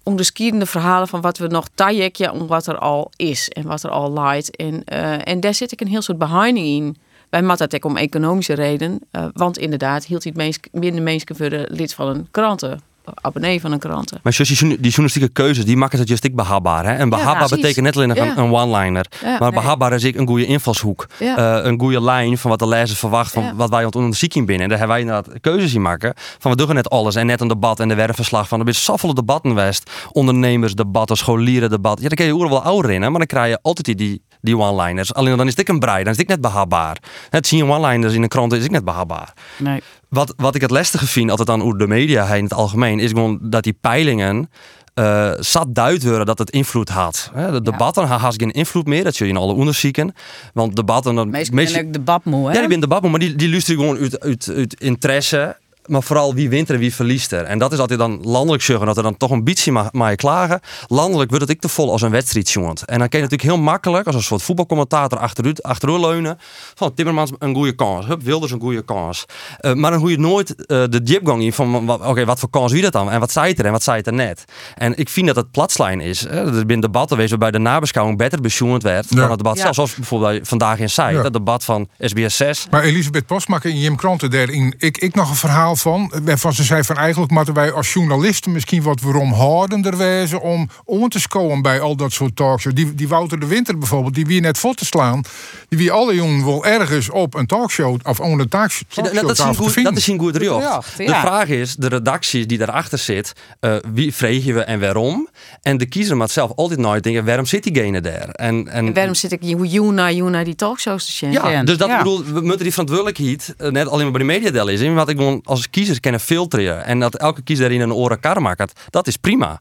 onderscheidende verhalen van wat we nog tajekje om wat er al is en wat er al leidt. En, eh, en daar zit ik een heel soort behinding in. Bij Matatek om economische reden. want inderdaad hield hij het meest, minder mensen lid van een kranten. Abonnee van een kranten. Maar Josie, die journalistieke keuzes, die maken het juist ik behapbaar. Hè? En behapbaar betekent net alleen nog een, Ja. een one-liner. Ja, maar nee. behapbaar is ik een goede invalshoek. Eh, een goede lijn van wat de lezer verwacht, van wat wij onderzoeken binnen. En daar hebben wij inderdaad keuzes in maken. Van we doen net alles en net een debat en de werfverslag van. Er is zoveel debatten west. Ondernemersdebatten, scholierendebatten. Ja, dan kun je oren wel ouder in, hè? maar dan krijg je altijd die- die, die one-liners. Alleen dan is dit een brei, dan is dit net behapbaar. Het zien one-liners in de krant is ik net behapbaar. Nee. Wat, wat ik het lastige vind, altijd aan hoe de media heen in het algemeen, is gewoon dat die peilingen eh zat duid worden dat het invloed had. Hè, De debatten ja. haast geen invloed meer, dat zul je in alle onderzoeken. Want debatten... dan- Meestal ben ik debatmoe, hè? Ja, die ben debatmoe, maar die, die luisteren gewoon uit, uit, uit interesse. Maar vooral wie wint er en wie verliest er. En dat is altijd dan landelijk zeggen, dat er dan toch een beetje ma- maar je klagen. Landelijk wordt het ik te vol als een wedstrijdjongen. En dan kun je natuurlijk heel makkelijk, als een soort voetbalcommentator achteruit, achteruit leunen. Van Timmermans een goede kans, Hup, Wilders een goede kans. Eh, maar dan hoe je nooit eh, de diepgang in van, oké, wat voor kans wie dat dan? En wat zei het er en wat zei het er net? En ik vind dat het platslijn is. Hè. Er zijn debatten geweest waarbij de nabeschouwing beter besjoend werd dan het debat Ja. zelf. Zoals bijvoorbeeld bij vandaag in Zij, Ja. het debat van SBS 6. Maar Elisabeth Postmakker en Jim Kranten daarin, ik, ik nog een verhaal verhaal van. Waarvan ze zei van eigenlijk moeten wij als journalisten misschien wat weeromhoudender wezen om om te scoren bij al dat soort talkshows. Die, die Wouter de Winter bijvoorbeeld, die wie net voor te slaan, die wie alle jongen wel ergens op een talkshow of onder een talkshow. Dat, dat, is een goed, dat is een goed riocht. De vraag is, de redactie die daarachter zit, eh, wie vreeg je we en waarom? En de kiezer moet zelf altijd nooit denken, waarom zit diegene daar? En, en, En waarom zit ik hoe naar you naar die talkshows te zien? ja, dus dat bedoel, we moeten die verantwoordelijkheid eh, net alleen maar bij de media delen is. Wat ik gewoon als kiezer kunnen filteren en dat elke kiezer daarin een oren kar maakt, dat is prima.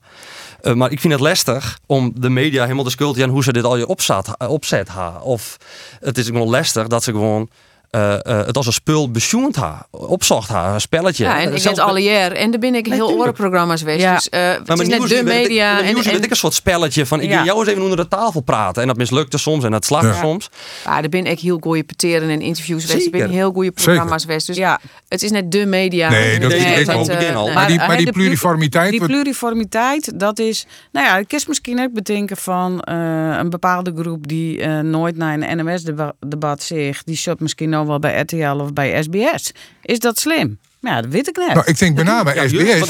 Eh, maar ik vind het lastig om de media helemaal de schuld te geven hoe ze dit al je opzet, opzet ha. Of het is gewoon lastig dat ze gewoon eh, eh, het als een spul besjoend ha, opzocht ha, een spelletje. Ja, en ik net alle jaar. En daar ben ik heel orenprogramma's geweest. Ja. Dus eh, het maar is met net de ik- media. met en, en, ik een soort spelletje van ik Ja. wil jou eens even onder de tafel praten. En dat mislukte soms en dat slagde Ja. soms. Ja, er ben ik heel goede peteren en interviews geweest. Er ben heel goede programma's geweest. Dus Ja. het is net de media. Nee, dat is ik ook al. Maar die, maar die pluriformiteit. Die pluriformiteit, dat is. Nou ja, ik kan misschien ook bedenken van eh, een bepaalde groep die nooit naar een NMS-debat zegt. Die zit misschien wel bij RTL of bij SBS. Is dat slim? Ja, dat weet ik net. nou, ik denk bijna bij Ja, SBS. die- goed?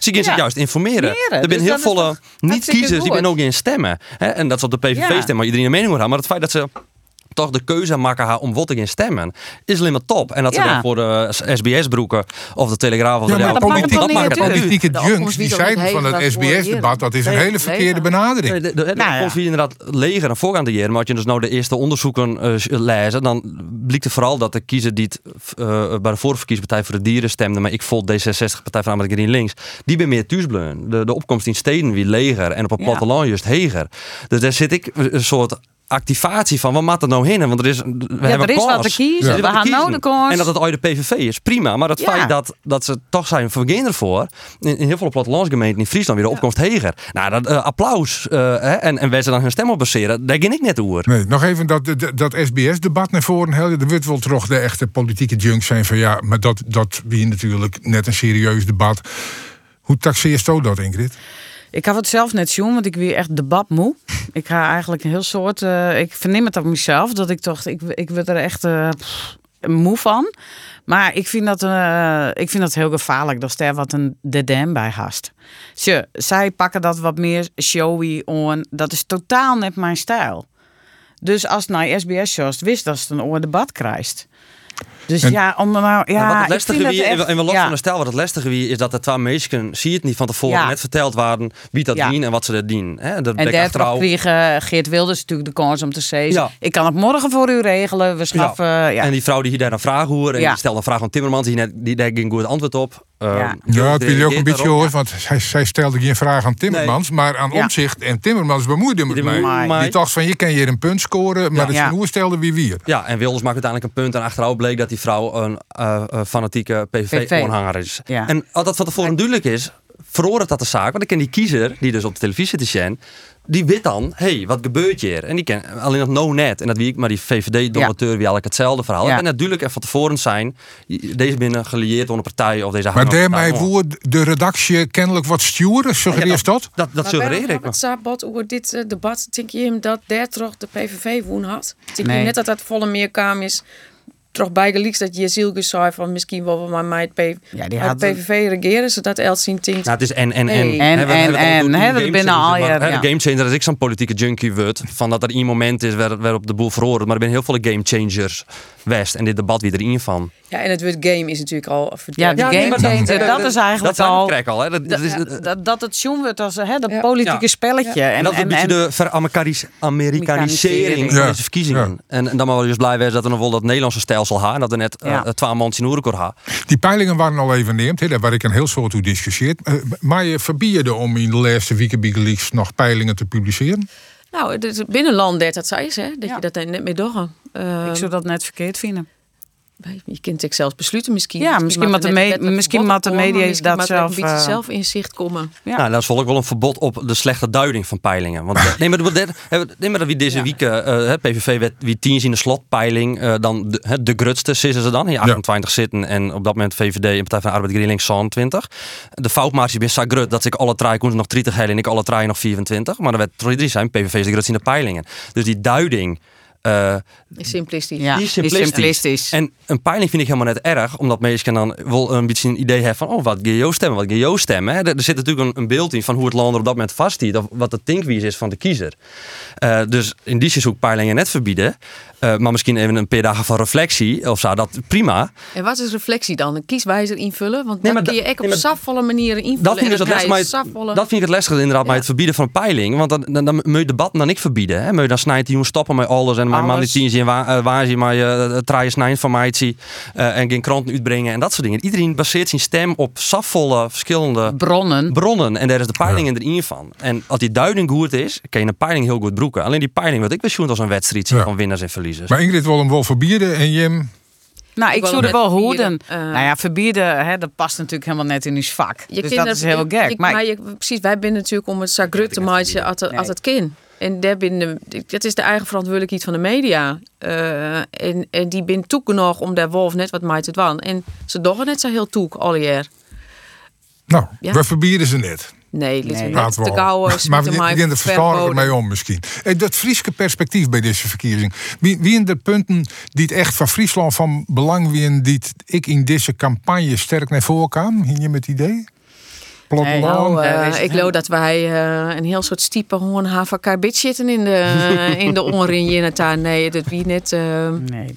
Ze gaan zich Ja. juist informeren. Leren, Er dus zijn heel veel toch hartstikke niet-kiezers die ben ook in stemmen. Hè? En dat is op de PVV Ja. stemmen, maar iedereen een mening moet hebben. Maar het feit dat ze toch de keuze maken ha- om wat te gaan stemmen, is alleen maar top. En dat ze Ja. dan voor de SBS-broeken of de Telegraaf of Ja, de maar Real- dat maakt het politiek, politieke junks die het van het SBS-debat, dat is een hele verkeerde benadering. De, Nou je inderdaad leger en voorgaande jaren, maar als je dus nou de eerste onderzoeken eh, lezen, dan blijkt er vooral dat de kiezer die het, eh, bij de vorige verkiezingspartij voor de dieren stemde, maar ik volg D66, Partij van de Arbeid GroenLinks, die ben meer thuisbleun. De, de opkomst in steden wie leger en op Ja. platteland juist heger. Dus daar zit ik een soort activatie van, wat maakt het nou heen? Want er is, we Ja, hebben er is wat te kiezen. Is We gaan nou de kans. En dat het ooit de PVV is, prima. Maar het Ja. feit dat, dat ze toch zijn vergeen ervoor, in, in heel veel plattelandsgemeenten in Friesland weer de opkomst heger. Nou, dat eh, applaus. eh, hè, en, en wij ze dan hun stem op baseren, daar ging ik net over. Nee, nog even dat, dat, dat SBS-debat naar voren. Er wordt wel toch de echte politieke junks zijn van ja, maar dat, dat wie natuurlijk net een serieus debat. Hoe taxeert zo dat, Ingrid? Ik had het zelf net zien, want ik weer echt debatmoe. Ik ga eigenlijk een heel soort. eh, ik verneem het op mezelf dat ik toch. Ik, ik word er echt pff, moe van. Maar ik vind dat, eh, ik vind dat heel gevaarlijk. Dat er wat een dedem bij haast. Tje, zij pakken dat wat meer showy on. Dat is totaal net mijn stijl. Dus als het naar SBS shows wist dat ze een oor debat krijgt. Dus En- ja, om er nou. Ja, Nou, wat het ik lastige vind wie, dat en we- echt- en we los ja. van de stijl, wat het lastige wie is dat de twee meisjes zie het niet van tevoren Ja. net verteld waren wie dat Ja. dien en wat ze dat dien. Hè? Dat En achterhoud. kreeg Geert Wilders natuurlijk de kans om te zeggen... Ja. ik kan het morgen voor u regelen, we schaffen... Ja. En die vrouw die hier daar een vraag hoorde en Ja. die stelde een vraag aan Timmermans, die, net, die daar geen goed antwoord op. Uh, Ja. Ja, het wil je ook een beetje hoor, want zij, zij stelde geen vraag aan Timmermans, maar aan Ja. Omzicht. En Timmermans bemoeide met Die mij. bemoeide mij. Die dacht van, je kan hier een punt scoren, maar Ja. het Ja. stelde wie wie. Ja, en Wilders maakt uiteindelijk een punt en achteraf bleek dat die vrouw een eh, eh, fanatieke PVV-aanhanger is. Ja. En dat van tevoren duidelijk is, veroordeelt dat de zaak. Want dan kan die kiezer, die dus op de televisie te zien, die weet dan, hé, hey, wat gebeurt hier? En die ken alleen nog no net. En dat wie ik, maar die VVD-donateur wie eigenlijk hetzelfde verhaal. Ja. En natuurlijk er van tevoren zijn, deze binnen gelieerd door een partij of deze Maar daarmee woord de redactie kennelijk wat sturen, suggereert dat? Dat, dat Maar suggereer ik. het sabot over dit eh, debat? Denk je hem dat daar toch de PVV woon had? Denk Nee. je net dat dat volle meerkamer is? Toch bijgelieks dat je zielke zei van misschien wel maar mij het, Ja, die had- het PVV regeren zodat Elsin tinkt. Nou, het is en, en, en. En, we en, hebben en, dat game binnen al je- game changer dat ik zo'n politieke junkie word. Van dat er één moment is waar, waarop de boel veroordeelt. Maar er zijn heel veel game changers west. En dit debat wie erin van. Ja, en het woord game is natuurlijk al Ja, de game dat- changer, dat- dat, dat- is eigenlijk dat we al... crack al. Hè. Dat, dat is, dat, dat, dat het zien wordt als hè, dat Ja. politieke Ja. spelletje. en, dat is een beetje de ver-Amerikanisering van deze verkiezingen. En, en dan maar wel dus blij zijn dat er nog wel dat Nederlandse stelsel ha. En dat er net Ja. eh, twee maanden in Oerekor ha. Die peilingen waren al even neemt, hè, daar waar ik een heel soort toe discussieerd. Eh, maar je verbieden om in de laatste weken Wikileaks nog peilingen te publiceren? Nou, het is binnenland dat dat zei ze, hè, dat Ja. je dat dan net mee doorgaat. Uh, Ik zou dat net verkeerd vinden. Je kunt het zelfs besluiten misschien. Ja, misschien moet er de me- misschien de media misschien dat er zelf, een beetje eh, zelfinzicht komen. Ja. Nou, dat is wel ook wel een verbod op de slechte duiding van peilingen. Want [LAUGHS] nee, maar, dat- dat- hè, nee, maar dat wie deze week, eh, hè, PVV werd wie tien in de slotpeiling, eh, dan de, hè, de grutste zitten ze dan, in 28 zitten en op dat moment VVD en Partij van de Arbeid GroenLinks 20. De foutmarge is zo grut dat ik alle drie koens nog 30 hellen en ik alle drie nog 24. Maar dan werd drie zijn PVV is de grutste in de peilingen. Dus die duiding eh, Simplistisch. Ja, die is simplistisch. En een peiling vind ik helemaal net erg, omdat mensen dan wel een beetje een idee hebben van, oh, wat GO stemmen, wat GO stemmen. Hè. Er, er zit natuurlijk een, een beeld in van hoe het land er op dat moment vastziet, of wat de tinkwies is van de kiezer. Eh, dus in die zin zou ik peilingen net verbieden. Eh, maar misschien even een paar dagen van reflectie of zo, dat prima. En wat is reflectie dan? Een kieswijzer invullen? Want Nee, dan maar kun je echt op nee, maar safvolle manieren invullen. Dat vind, ik en dus het maar safvolle- dat vind ik het lastige inderdaad bij het verbieden van een peiling. Want dan, dan, dan moet je debatten dan niet verbieden. Hè? Moet je dan snijdt die stoppen met alles en mijn man die tien zien waar, eh, maar je traaien snijden van mij zie, eh, en geen kranten uitbrengen en dat soort dingen. Iedereen baseert zijn stem op safvolle verschillende bronnen. bronnen en daar is de peiling erin van. En als die duiding goed is, kan je een peiling heel goed broeken. Alleen die peiling wat ik bezoen als een wedstrijd zie Ja. van winnaars en verliezers. Maar Ingrid wil hem wel verbieden en Jim... Nou, ik, zou er wel hoeden. verbieden. Uh, nou ja, verbieden, hè, dat past natuurlijk helemaal net in uw vak. Je dus dat is heel gek. Maar, maar je, precies, wij zijn natuurlijk om het zagrut te maken als het, kind. En daar binnen, dat is de eigen verantwoordelijkheid van de media. Eh, en, en die bin toe genoeg om daar wolf net wat mij te doen. En ze doen het net zo heel toek al jaar. Nou, Ja. we verbieden ze net. Nee, laten we Laten net we te al. gauw Maar we mij beginnen er mee om misschien. En dat Frieske perspectief bij deze verkiezing. Wie, wie in de punten die het echt van Friesland van belang wie die het ik in deze campagne sterk naar voren kwam? Hing je met het idee? Platteland? Nou, eh, ik geloof dat wij eh, een heel soort stiepe hoorn HVK zitten in de, in de oren in het daar. Nee, dat wie net. eh, nee.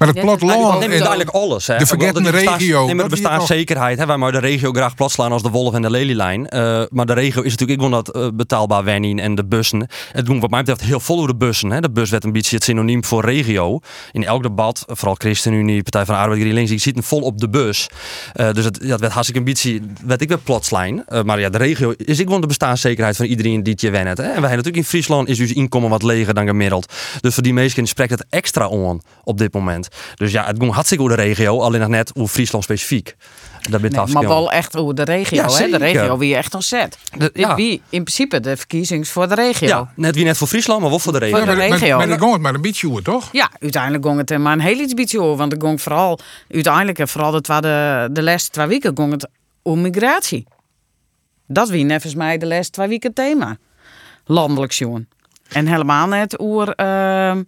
Maar het platteland... als bij neem je duidelijk alles. Hè. De vergeten regio, Nee, maar dat er wie bestaat toch- zekerheid. Hè. Wij mogen de regio graag platslaan als de wolf en de lelielijn. Eh, maar de regio is natuurlijk, ik wil dat eh, betaalbaar wenning en de bussen. Het doen wat mij betreft heel vol over de bussen. Hè. De bus werd een beetje het synoniem voor regio. In elk debat, vooral ChristenUnie, Partij van de Arbeid, GroenLinks, ziet hem vol op de bus. Eh, dus het, het werd hartstikke beetje, werd ik weer platslijn. Eh, maar ja, de regio is ik gewoon de bestaanszekerheid van iedereen die het je wennet. Hè. En wij hebben natuurlijk in Friesland is dus inkomen wat leger dan gemiddeld. Dus voor die mensen spreekt het extra on op dit moment. Dus ja, het ging hartstikke over de regio, alleen nog net hoe Friesland specifiek. Bent Nee, maar wel echt hoe de regio, Ja, hè? De regio wie je echt ontzet. De- ja. Wie in principe de verkiezings voor de regio. Ja, net wie net voor Friesland, maar wel voor de regio. Voor de maar, maar, regio. maar dan ging het maar een beetje over, toch? Ja, uiteindelijk ging het er maar een heel iets beetje over. Want er ging vooral, uiteindelijk, en vooral het de, de laatste twee weken, ging het om migratie. Dat wie nevens mij de laatste twee weken thema. Landelijk jongen. En helemaal net over, ehm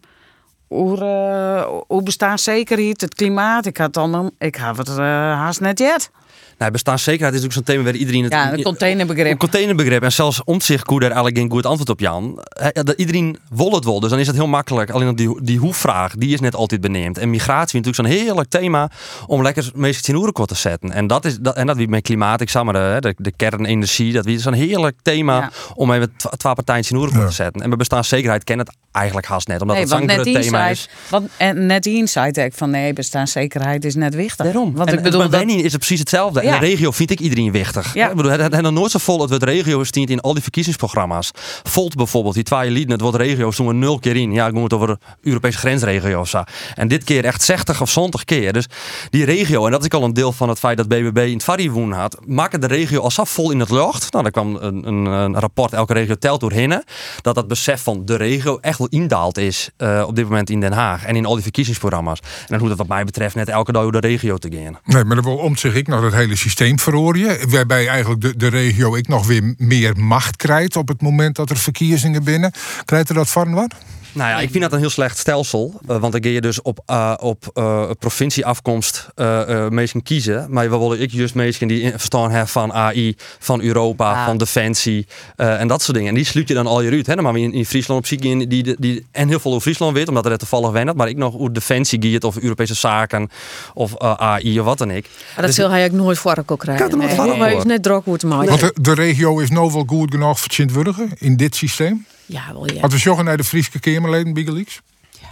over, eh, over bestaanszekerheid, het klimaat. Ik had dan, ik had het eh, haast net jet. Nou, bestaanszekerheid is natuurlijk zo'n thema waar iedereen het... Ja, een containerbegrip. Een containerbegrip. En zelfs om zich koe daar eigenlijk geen goed antwoord op Jan. Hè, ja, dat Iedereen wil het wel, dus dan is het heel makkelijk. Alleen die, die hoe-vraag, die is net altijd beneemd. En migratie is natuurlijk zo'n heerlijk thema om lekker meestal in oerenkort te zetten. En dat is dat, en dat wie met klimaat, ik zeg maar, de, de, de kernenergie, dat wie zo'n heerlijk thema Ja. om even twa- twee partijen in oerenkort te zetten. En bij bestaanszekerheid ken het eigenlijk haast net, omdat Nee, het zo'n thema zei, is. want, en net die ik van nee, bestaanszekerheid is net wichtig. Daarom. Want en, ik bedoel bij dat, is het precies hetzelfde. Ja. En de regio vind ik iedereen wichtig. Ja. Ik bedoel, het, het, het nog nooit zo vol het wordt regio stient in al die verkiezingsprogramma's. Volt bijvoorbeeld, die twee lieden, het wordt regio, doen we nul keer in. Ja, ik moet het over Europese grensregio of zo. En dit keer echt 60 of 70 keer. Dus die regio, en dat is ook al een deel van het feit dat BBB in het Varri woon had, maken de regio al zo vol in het lucht. Nou, daar kwam een, een, een rapport, elke regio telt doorheen, dat dat besef van de regio echt wel indaald is eh, op dit moment in Den Haag en in al die verkiezingsprogramma's. En dan hoeft het wat mij betreft net elke dag door de regio te gaan. Nee, maar dan wil om zich ik nog het hele systeem verrooien. Waarbij eigenlijk de, de regio ik nog weer meer macht krijgt op het moment dat er verkiezingen binnen. Krijgt er dat van wat? Nou ja, ik vind dat een heel slecht stelsel. eh, want dan ga je dus op, eh, op eh, provincieafkomst eh eh mensen kiezen. Maar we willen ik juist mensen die verstaan hebben van AI, van Europa, van Defensie eh, en dat soort dingen. En die sluit je dan al je uit. Hè? Dan maar in, in Friesland op in, die, die, en heel veel over Friesland weet, omdat er toevallig wennet. Maar ik nog hoe Defensie gaat of Europese zaken of AI of wat dan ik. Maar dat Dus- zal hij ook nooit voor elkaar krijgen. Er nooit Nee, maar is net druk te maken. Want de, de regio is nou wel goed genoeg voor Sint-Wurgen in dit systeem. Ja, wel ja. Wat we naar de Friese Kamerleden, Biggelix.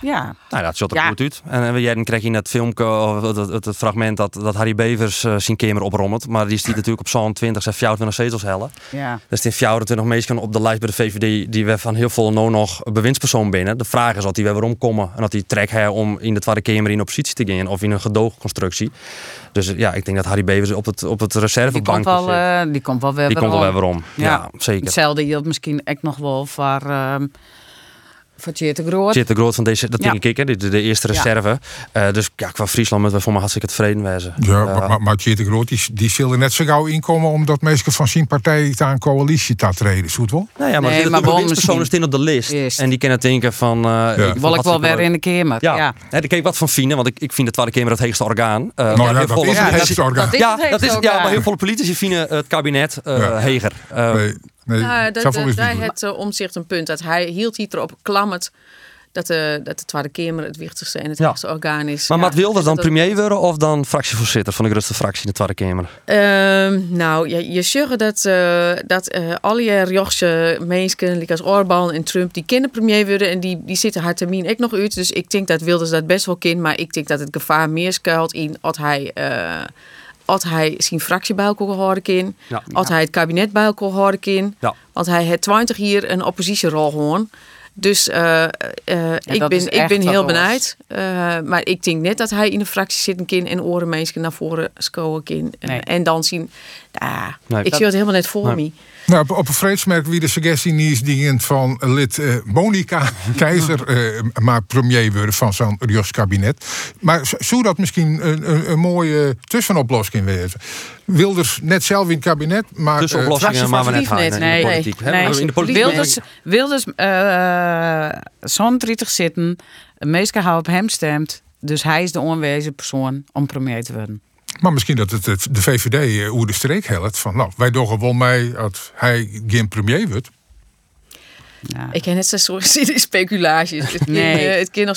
Ja. Nou, dat zat er goed uit. En jij dan krijg je in het filmpje, of het, het, het fragment dat, dat Harry Bevers eh, zijn kamer oprommelt. Maar die stiet natuurlijk op zo'n 20, 24 zetels hellen. Ja. Dus die 24 mensen op de lijst bij de VVD die we van heel veel nou nog bewindspersoon binnen. De vraag is of die weer weer omkomen en dat die trek hebben om in de Tweede Kamer in oppositie te gaan of in een gedoogconstructie. Dus eh, ja, ik denk dat Harry Bevers op het, op het Die reservebank komt wel, eh, die komt wel weer Die komt wel weer weer weer om. Ja, zeker. Hetzelfde geldt misschien echt nog wel voor, ehm Tjeerd de Groot. De groot van deze, dat Ja. denk ik, hè, de, de, de eerste Ja. reserve. Eh, dus ja, qua Friesland moeten we voor mij hartstikke tevreden wezen. Ja, Eh, maar, maar, maar Tjeerd de Groot die, die zullen net zo gauw inkomen omdat mensen van zijn partij aan coalitie te treden. Zo het wel? Nou ja, maar, Nee, er maar ook personen misschien. staan op de list. En die kunnen denken van... eh Ja. ik Wil ik wel weer in de kamer. Ja, Ja. Kan ik wat van vinden, want ik, ik vind de Tweede Kamer het heegste orgaan. Eh, maar Nou ja, dat veel- is het Ja, heegste orgaan. Dat is ja, het heegste dat is, ja, maar heel veel politici vinden het kabinet eh Ja. heger. Eh, Nee, nee, Ja, dat, dat, daar uh, omzicht een punt. Dat hij hield hier erop klammert dat de, dat de Tweede Kamer het wichtigste en het Ja. hoogste orgaan is. maar Ja, Matt Wilders dan dat- premier worden of dan fractievoorzitter van de grootste fractie in de Tweede Kamer? Ehm, nou, ja, je zegt dat, eh dat eh alle Jochse mensen, als Orbán en Trump, die kunnen premier worden en die, die zitten haar termijn ook nog uit. Dus ik denk dat Wilders dat best wel kind, maar ik denk dat het gevaar meer schuilt in als hij, eh als hij zijn fractie bij elkaar houden kan, Ja. als hij het kabinet bij elkaar houden kan, Ja. als hij het 20 jaar een oppositierol gewoon. Dus eh, eh, ik, ben, ik ben heel benijd. Eh, maar ik denk net dat hij in de fractie zitten kan en oren mensen naar voren scoren kan. Nee. en dan zien, ah, Nee. ik zie het helemaal net voor Nee. me. Nou, op, op een vreedsmerk wie de suggestie niet is dingen van lid eh, Monica [LAUGHS] Keizer eh, maar premier worden van zo'n Rios kabinet. Maar zou dat misschien een, een, een mooie tussenoplossing wezen? Wilders net zelf in het kabinet, maar eh, Tussenoplossingen maar we net in de Nee. politiek. Nee. In de politiek Wilders, Wilders eh zo'n 30 zitten. De meesten houden op hem stemt. Dus hij is de onwezen persoon om premier te worden. Maar misschien dat het het- de VVD eh, hoe de streek helpt. Van nou, wij doen gewoon mee dat hij geen premier wordt. Ja. Ik ken net zo soort [LAUGHS] speculaties. Het Nee. nee. het kind nog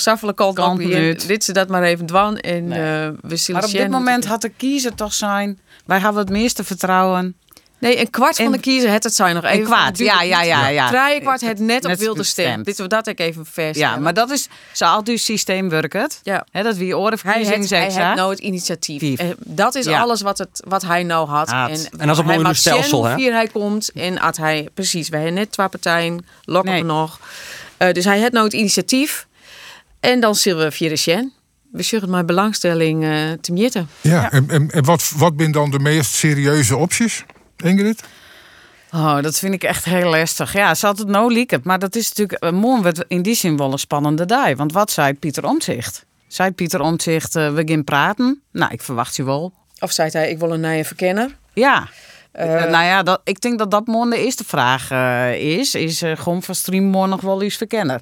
hier. niet. Dit ze dat maar even dwan. En eh, we zullen Maar op dit moment had de kiezer toch zijn. Wij hebben het meeste vertrouwen. Nee, een kwart van En- de kiezer het het zijn nog even. Een kwart, ja, ja, ja. ja. Drie kwart het net op Net wilde stem. Dit we dat ik even vaststellen. Ja, maar dat is zoals uw systeem werkt. Ja. Hè, dat wie hij orenverkiezing heeft, hij zegt. heeft nou het initiatief. Tief. Eh, dat is Ja. alles wat, het, wat hij nou had. Had. En dat is een mooi stelsel, hè? hoe vier hij komt. En had hij, precies, wij hebben net twee partijen, lokken nog. Eh, dus hij heeft nou het initiatief. En dan zullen we via de Sjen. We zullen maar belangstelling eh te meten. Ja, En, en, en wat, wat zijn dan de meest serieuze opties, Ingrid? Oh, dat vind ik echt heel lastig. Ja, ze had het nou lieken. Maar dat is natuurlijk uh, morgen wordt in die zin wel een spannende dag. Want wat zei Pieter Omtzigt? Zei Pieter Omtzigt, eh, we gaan praten? Nou, ik verwacht je wel. Of zei hij, ik wil een nieuwe verkenner. Ja. Eh, Eh, nou ja, dat, ik denk dat dat morgen de eerste vraag eh, is. Is eh, gewoon van Stream morgen nog wel eens verkenner?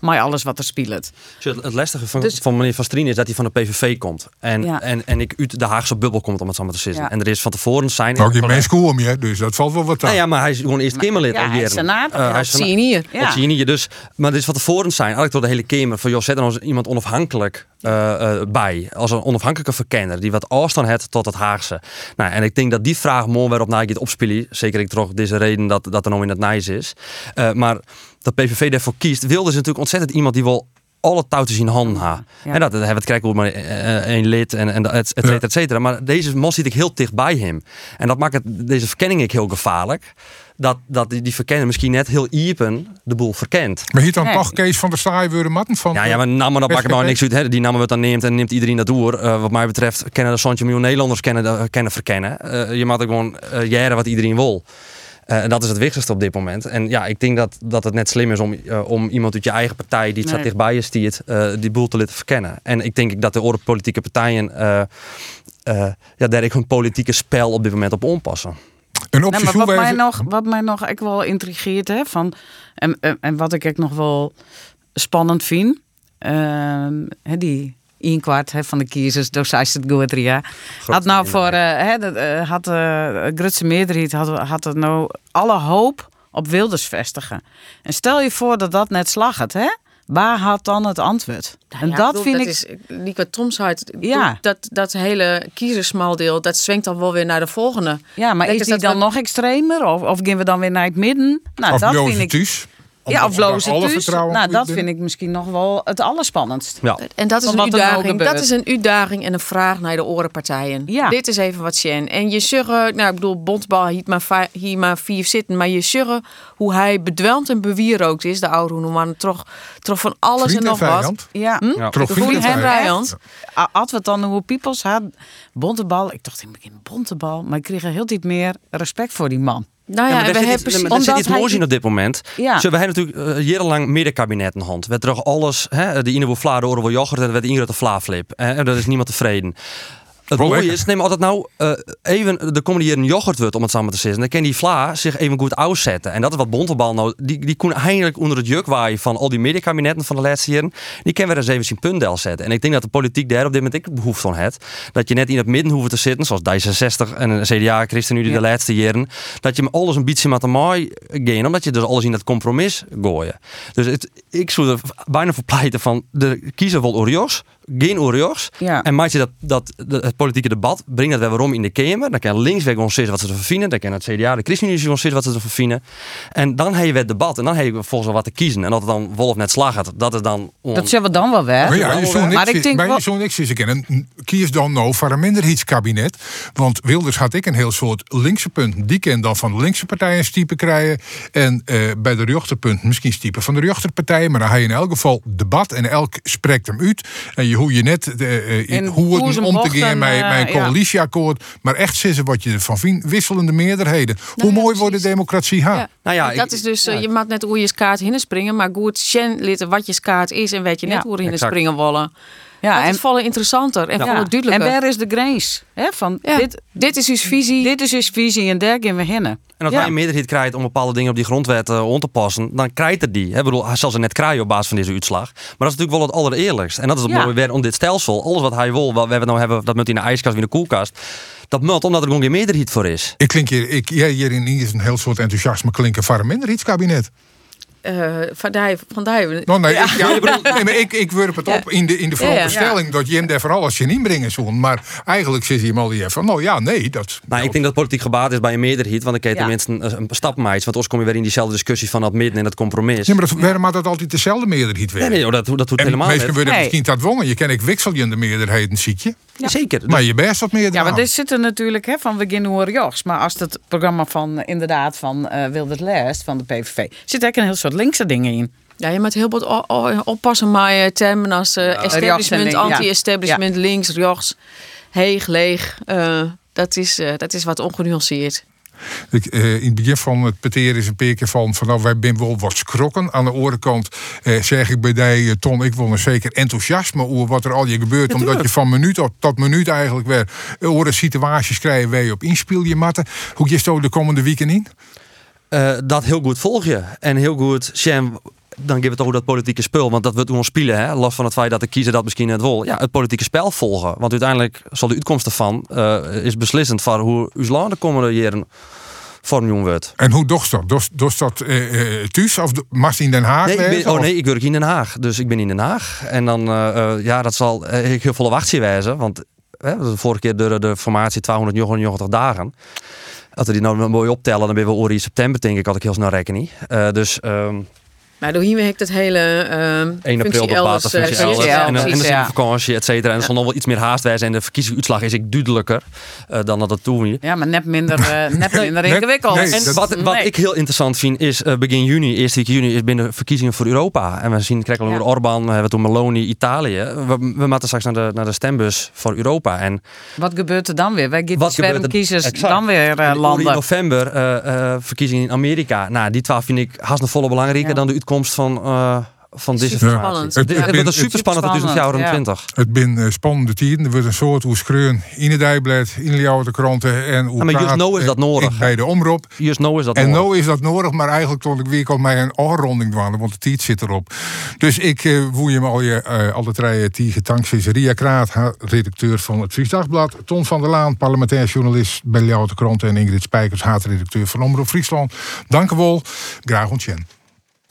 Maar alles wat er speelt. Dus Het, lastige van, Dus- van meneer Van Strien is dat hij van de PVV komt. En, Ja. en, en ik uit de Haagse bubbel komt, om het zo maar te zeggen. Ja. En er is van tevoren zijn... Nou, geen mens om je, dus dat valt wel wat aan. Nou ja, maar hij is gewoon eerst Kamerlid. ja, al hij is jaren. senator. Eh, Ja, hij is zie je hier. Ja. Dat zie je niet. Dus, maar dit is van tevoren zijn, eigenlijk door de hele Kamer. Van joh, zet er nou eens iemand onafhankelijk eh, eh, bij. Als een onafhankelijke verkenner. Die wat afstand heeft tot het Haagse. Nou, en ik denk dat die vraag mooi weer op na het opspelen. Zeker ik toch deze reden dat, dat er nou in het nice is. Eh, maar dat PVV daarvoor kiest. Wilde is natuurlijk ontzettend iemand die wel alle touwtjes in handen ha. Ja. En dat hebben we het krijgen maar eh, één lid en, en et, et cetera, et cetera. Maar deze man zit ik heel dicht bij hem. En dat maakt het, deze verkenning ik heel gevaarlijk. Dat, dat die, die verkenner misschien net heel iepen de boel verkent. Maar hier dan Nee. toch Kees van der Staaij worden matten van... Ja, ja, maar namen dat maakt nou niks uit. Hè. Die namen we het dan neemt en neemt iedereen dat door. Eh, wat mij betreft kennen de Santje miljoen Nederlanders kennen, de- kennen verkennen. Eh, je maakt er gewoon eh jaren wat iedereen wil. Eh, en dat is het wichtigste op dit moment. En ja, ik denk dat, dat het net slim is om, eh, om iemand uit je eigen partij, die Nee. dichtbij je stiert, eh, die boel te laten verkennen. En ik denk dat de andere politieke partijen eh, eh, ja, daar ik hun politieke spel op dit moment op onpassen. Een Nee, optie maar wat mij, nog, wat mij nog echt wel intrigeert, hè, van, en, en, en wat ik ook nog wel spannend vind, ehm, hè, die een kwart van de kiezers, door zij het goed, ja, had nou voor, eh, hè, dat, eh, had de Grutse meerderheid had, had er nou alle hoop op Wilders vestigen. En stel je voor dat dat net slacht, hè? Waar had dan het antwoord? en Ja, dat bedoel, vind dat ik. Is, Toms hart. Ja. Dat, dat hele kiezersmaldeel, dat zwengt dan wel weer naar de volgende. ja, maar is dus die dat dan we- nog extremer? Of, of gaan we dan weer naar het midden? Nou, of dat vind ik. Ja, of thuis. vertrouwen Nou, dat vind ik misschien nog wel het allerspannendst. Ja. En dat is, een nou uitdaging. dat is een uitdaging en een vraag naar de orenpartijen. Ja. Dit is even wat Sjen. En je zuggen, nou ik bedoel, Bondbal hier maar, hier maar vier zitten. Maar je zuggen hoe hij bedwelmd en bewierookt is, de oude Roeneman. Toch, toch van alles Vriend en en nog wat. Ja. Hm? Ja. Trof vriend en vijand. Als we dan hoe Peoples had, bontebal. Ik dacht in het begin bontebal, maar ik kreeg er heel dit meer respect voor die man. Nou ja, maar daar we zit hebben daar zit iets moois in op dit moment. Ja. Zo, hebben natuurlijk uh, jarenlang middenkabinet in hand. We terug alles, hè, de ene wil Vlaar door wil yoghurt en werd de ingrid de Vlaaflip. En daar is niemand tevreden. Het mooie is, neem altijd nou eh, even de komende jaren een yoghurt wordt om het samen te zitten. Dan kan die Vla zich even goed uitzetten. En dat is wat Bontebal nou, die, die kon eindelijk onder het juk waaien van al die mediakabinetten van de laatste jaren. Die kunnen we eens even zien puntdel zetten. En ik denk dat de politiek daar op dit moment ik behoefte van heeft. Dat je net in het midden hoeft te zitten, zoals D66 en een CDA, ChristenUnie de laatste jaren. Dat je me alles een beetje met de mooi gaan, omdat je dus alles in het compromis gooien. Dus het, ik zou er bijna voor pleiten van de kiezer wil Orios, geen Orios. Ja. En maak je dat, dat het politieke debat, breng dat weer waarom in de Kamer. Dan kan links weer gewoon zeggen wat ze ervan vinden. Dan kan het CDA, de ChristenUnie gewoon zeggen wat ze ervan vinden. En dan heb je weer het debat. En dan heb je volgens mij wat te kiezen. En dat het dan Wolf net slag had, dat is dan... on- Dat zullen we dan wel weer. Maar ja, je maar niks, ik denk wel... niks eens kennen. Kies dan nou voor een minderheidskabinet. Want Wilders had ik een heel soort linkse punten. Die kan dan van de linkse partijen stiepen krijgen. En eh, bij de rechterpunten misschien stiepen van de rechterpartij. Maar dan heb je in elk geval debat en elk spreekt hem uit. En je hoe je net In hoe het om te gaan met, met een ja. coalitieakkoord. Maar echt zitten wat je ervan vindt. Wisselende meerderheden. hoe mooi wordt de democratie ha? Ja. Nou ja, dat ik- is dus, je maakt net hoe je kaart hinnen springen, maar goed, Shen litten wat je kaart is en weet je net Ja, hoe hinnen exact. springen willen. Ja, en- is volle interessanter en Ja. volle En duidelijker. waar is de grens? Hè? Van Ja, dit, dit is uw visie. dit is dus visie en daar gaan we heen. En als Ja. wij een meerderheid krijgt om bepaalde dingen op die grondwet eh om te passen, dan krijgt het die. Ik bedoel, hij zal ze net krijgen op basis van deze uitslag. Maar dat is natuurlijk wel het allereerlijkst. En dat is het Ja. mooie weer om dit stelsel. Alles wat hij wil, wat we nou hebben, dat moet in de ijskast, in de koelkast. Dat moet omdat er gewoon geen meerderheid voor is. Ik klink hier, ik, jij hier in ieder een heel soort enthousiasme klinken voor een minderheidskabinet. Eh, van Dij, van. Nou, nee, Ja. ik, ja, ik, bedoel, nee, maar ik, ik werp het Ja. op in de, in de Ja, ja. veronderstelling dat je hem daar vooral als je niet brengen. Maar eigenlijk zit hij hem al die van, nou ja, nee, dat... Nou, ik denk dat politiek gebaat is bij een meerderheid. Want dan kan je tenminste een, een stap maken. Want anders kom je weer in diezelfde discussie van dat midden en het compromis. Ja, maar dat, waarom had dat altijd dezelfde meerderheid weer? Nee, nee, joh, dat, dat doet en helemaal meestal niet. worden Nee. misschien dat dwongen. Je kan ik wissel je in de meerderheden, zie je. Zeker. Maar je best wat meer Ja, maar dit zit er natuurlijk hè, van gaan horen jochs. Maar als het programma van inderdaad van eh Wildert Lest van de PVV zit eigenlijk een heel soort linkse dingen in. Ja, je moet heel wat oppassen met eh, termen als eh, establishment, ja. anti-establishment, links, rechts, heeg, leeg. Eh, dat, is, eh, dat is wat ongenuanceerd. Ik, eh, in het begin van het peteren is een paar keer van, van nou, wij zijn wel wat schrokken. Aan de andere kant eh, zeg ik bij die Ton, ik wil een zeker enthousiasme over wat er al je gebeurt. omdat je van minuut tot, tot minuut eigenlijk weer over situaties krijgt waar je op inspeel je matten. Hoe je zo de komende weken in? Eh, dat heel goed volg je. En heel goed, Sham, dan geven we toch ook dat politieke spel. Want dat wordt gewoon spelen, hè? los van het feit dat de kiezer dat misschien net wil. Ja, het politieke spel volgen. Want uiteindelijk zal de uitkomst ervan eh, is beslissend voor hoe uw land de komende jaren vormjong wordt. En hoe docht dat? Dost dat eh, thuis of mast in Den Haag? Nee, ik wezen, ben, oh of- nee, ik werk in Den Haag. Dus ik ben in Den Haag. En dan, ja, dat zal ik heel volle wachtje wijzen. Want de vorige keer de, de formatie 290 dagen. Als we die nou mooi optellen, dan ben we oor in september, denk ik, had ik heel snel rekening. Eh, dus ehm Maar door hiermee heb ik dat hele eh 1 april later eh, functie elders. ja, En dan en dan vakantie, et cetera. En er zal nog wel iets meer haast wijzen. En de verkiezingsuitslag is ik duidelijker eh, dan dat het toen hier. Ja, maar net minder, eh, net minder ingewikkeld. nee, En dat- wat, wat Nee. ik heel interessant vind is begin juni, eerste week juni, is binnen verkiezingen voor Europa. En we zien krijgen we Ja. Orbán, we hebben toen Meloni, Italië. We, we moeten straks naar de, naar de stembus voor Europa. En Wat gebeurt er dan weer? Wij gaan Wat de gebeurt er- kiezers Exact. dan weer eh, in landen. november eh, eh, verkiezingen in Amerika. Nou, die twaalf vind ik haast nog volle belangrijker Ja. dan de uitkomst van, eh, van formatie. spannend. Het, het wordt Het- super spannend tot spannend, 2024. Het zijn eh, spannende tijden. Er wordt een soort hoe schreeuwen in het dijblad, in de oude kranten. En hoe Ja, maar just nou is dat eh, nodig. ik Bij de omroep. Juist nou is dat En nodig. nou is dat nodig, maar eigenlijk tot ik weer al mij een afronding dwalen, want de tijd zit erop. Dus ik eh woe je me al je eh, alle drie tegen dankzij Ria Kraat, redacteur van het Fries Dagblad, Ton van der Laan, parlementair journalist bij de Oude Krant en Ingrid Spijkers, haatredacteur van Omroep Friesland. Dank u wel. Graag ontjen.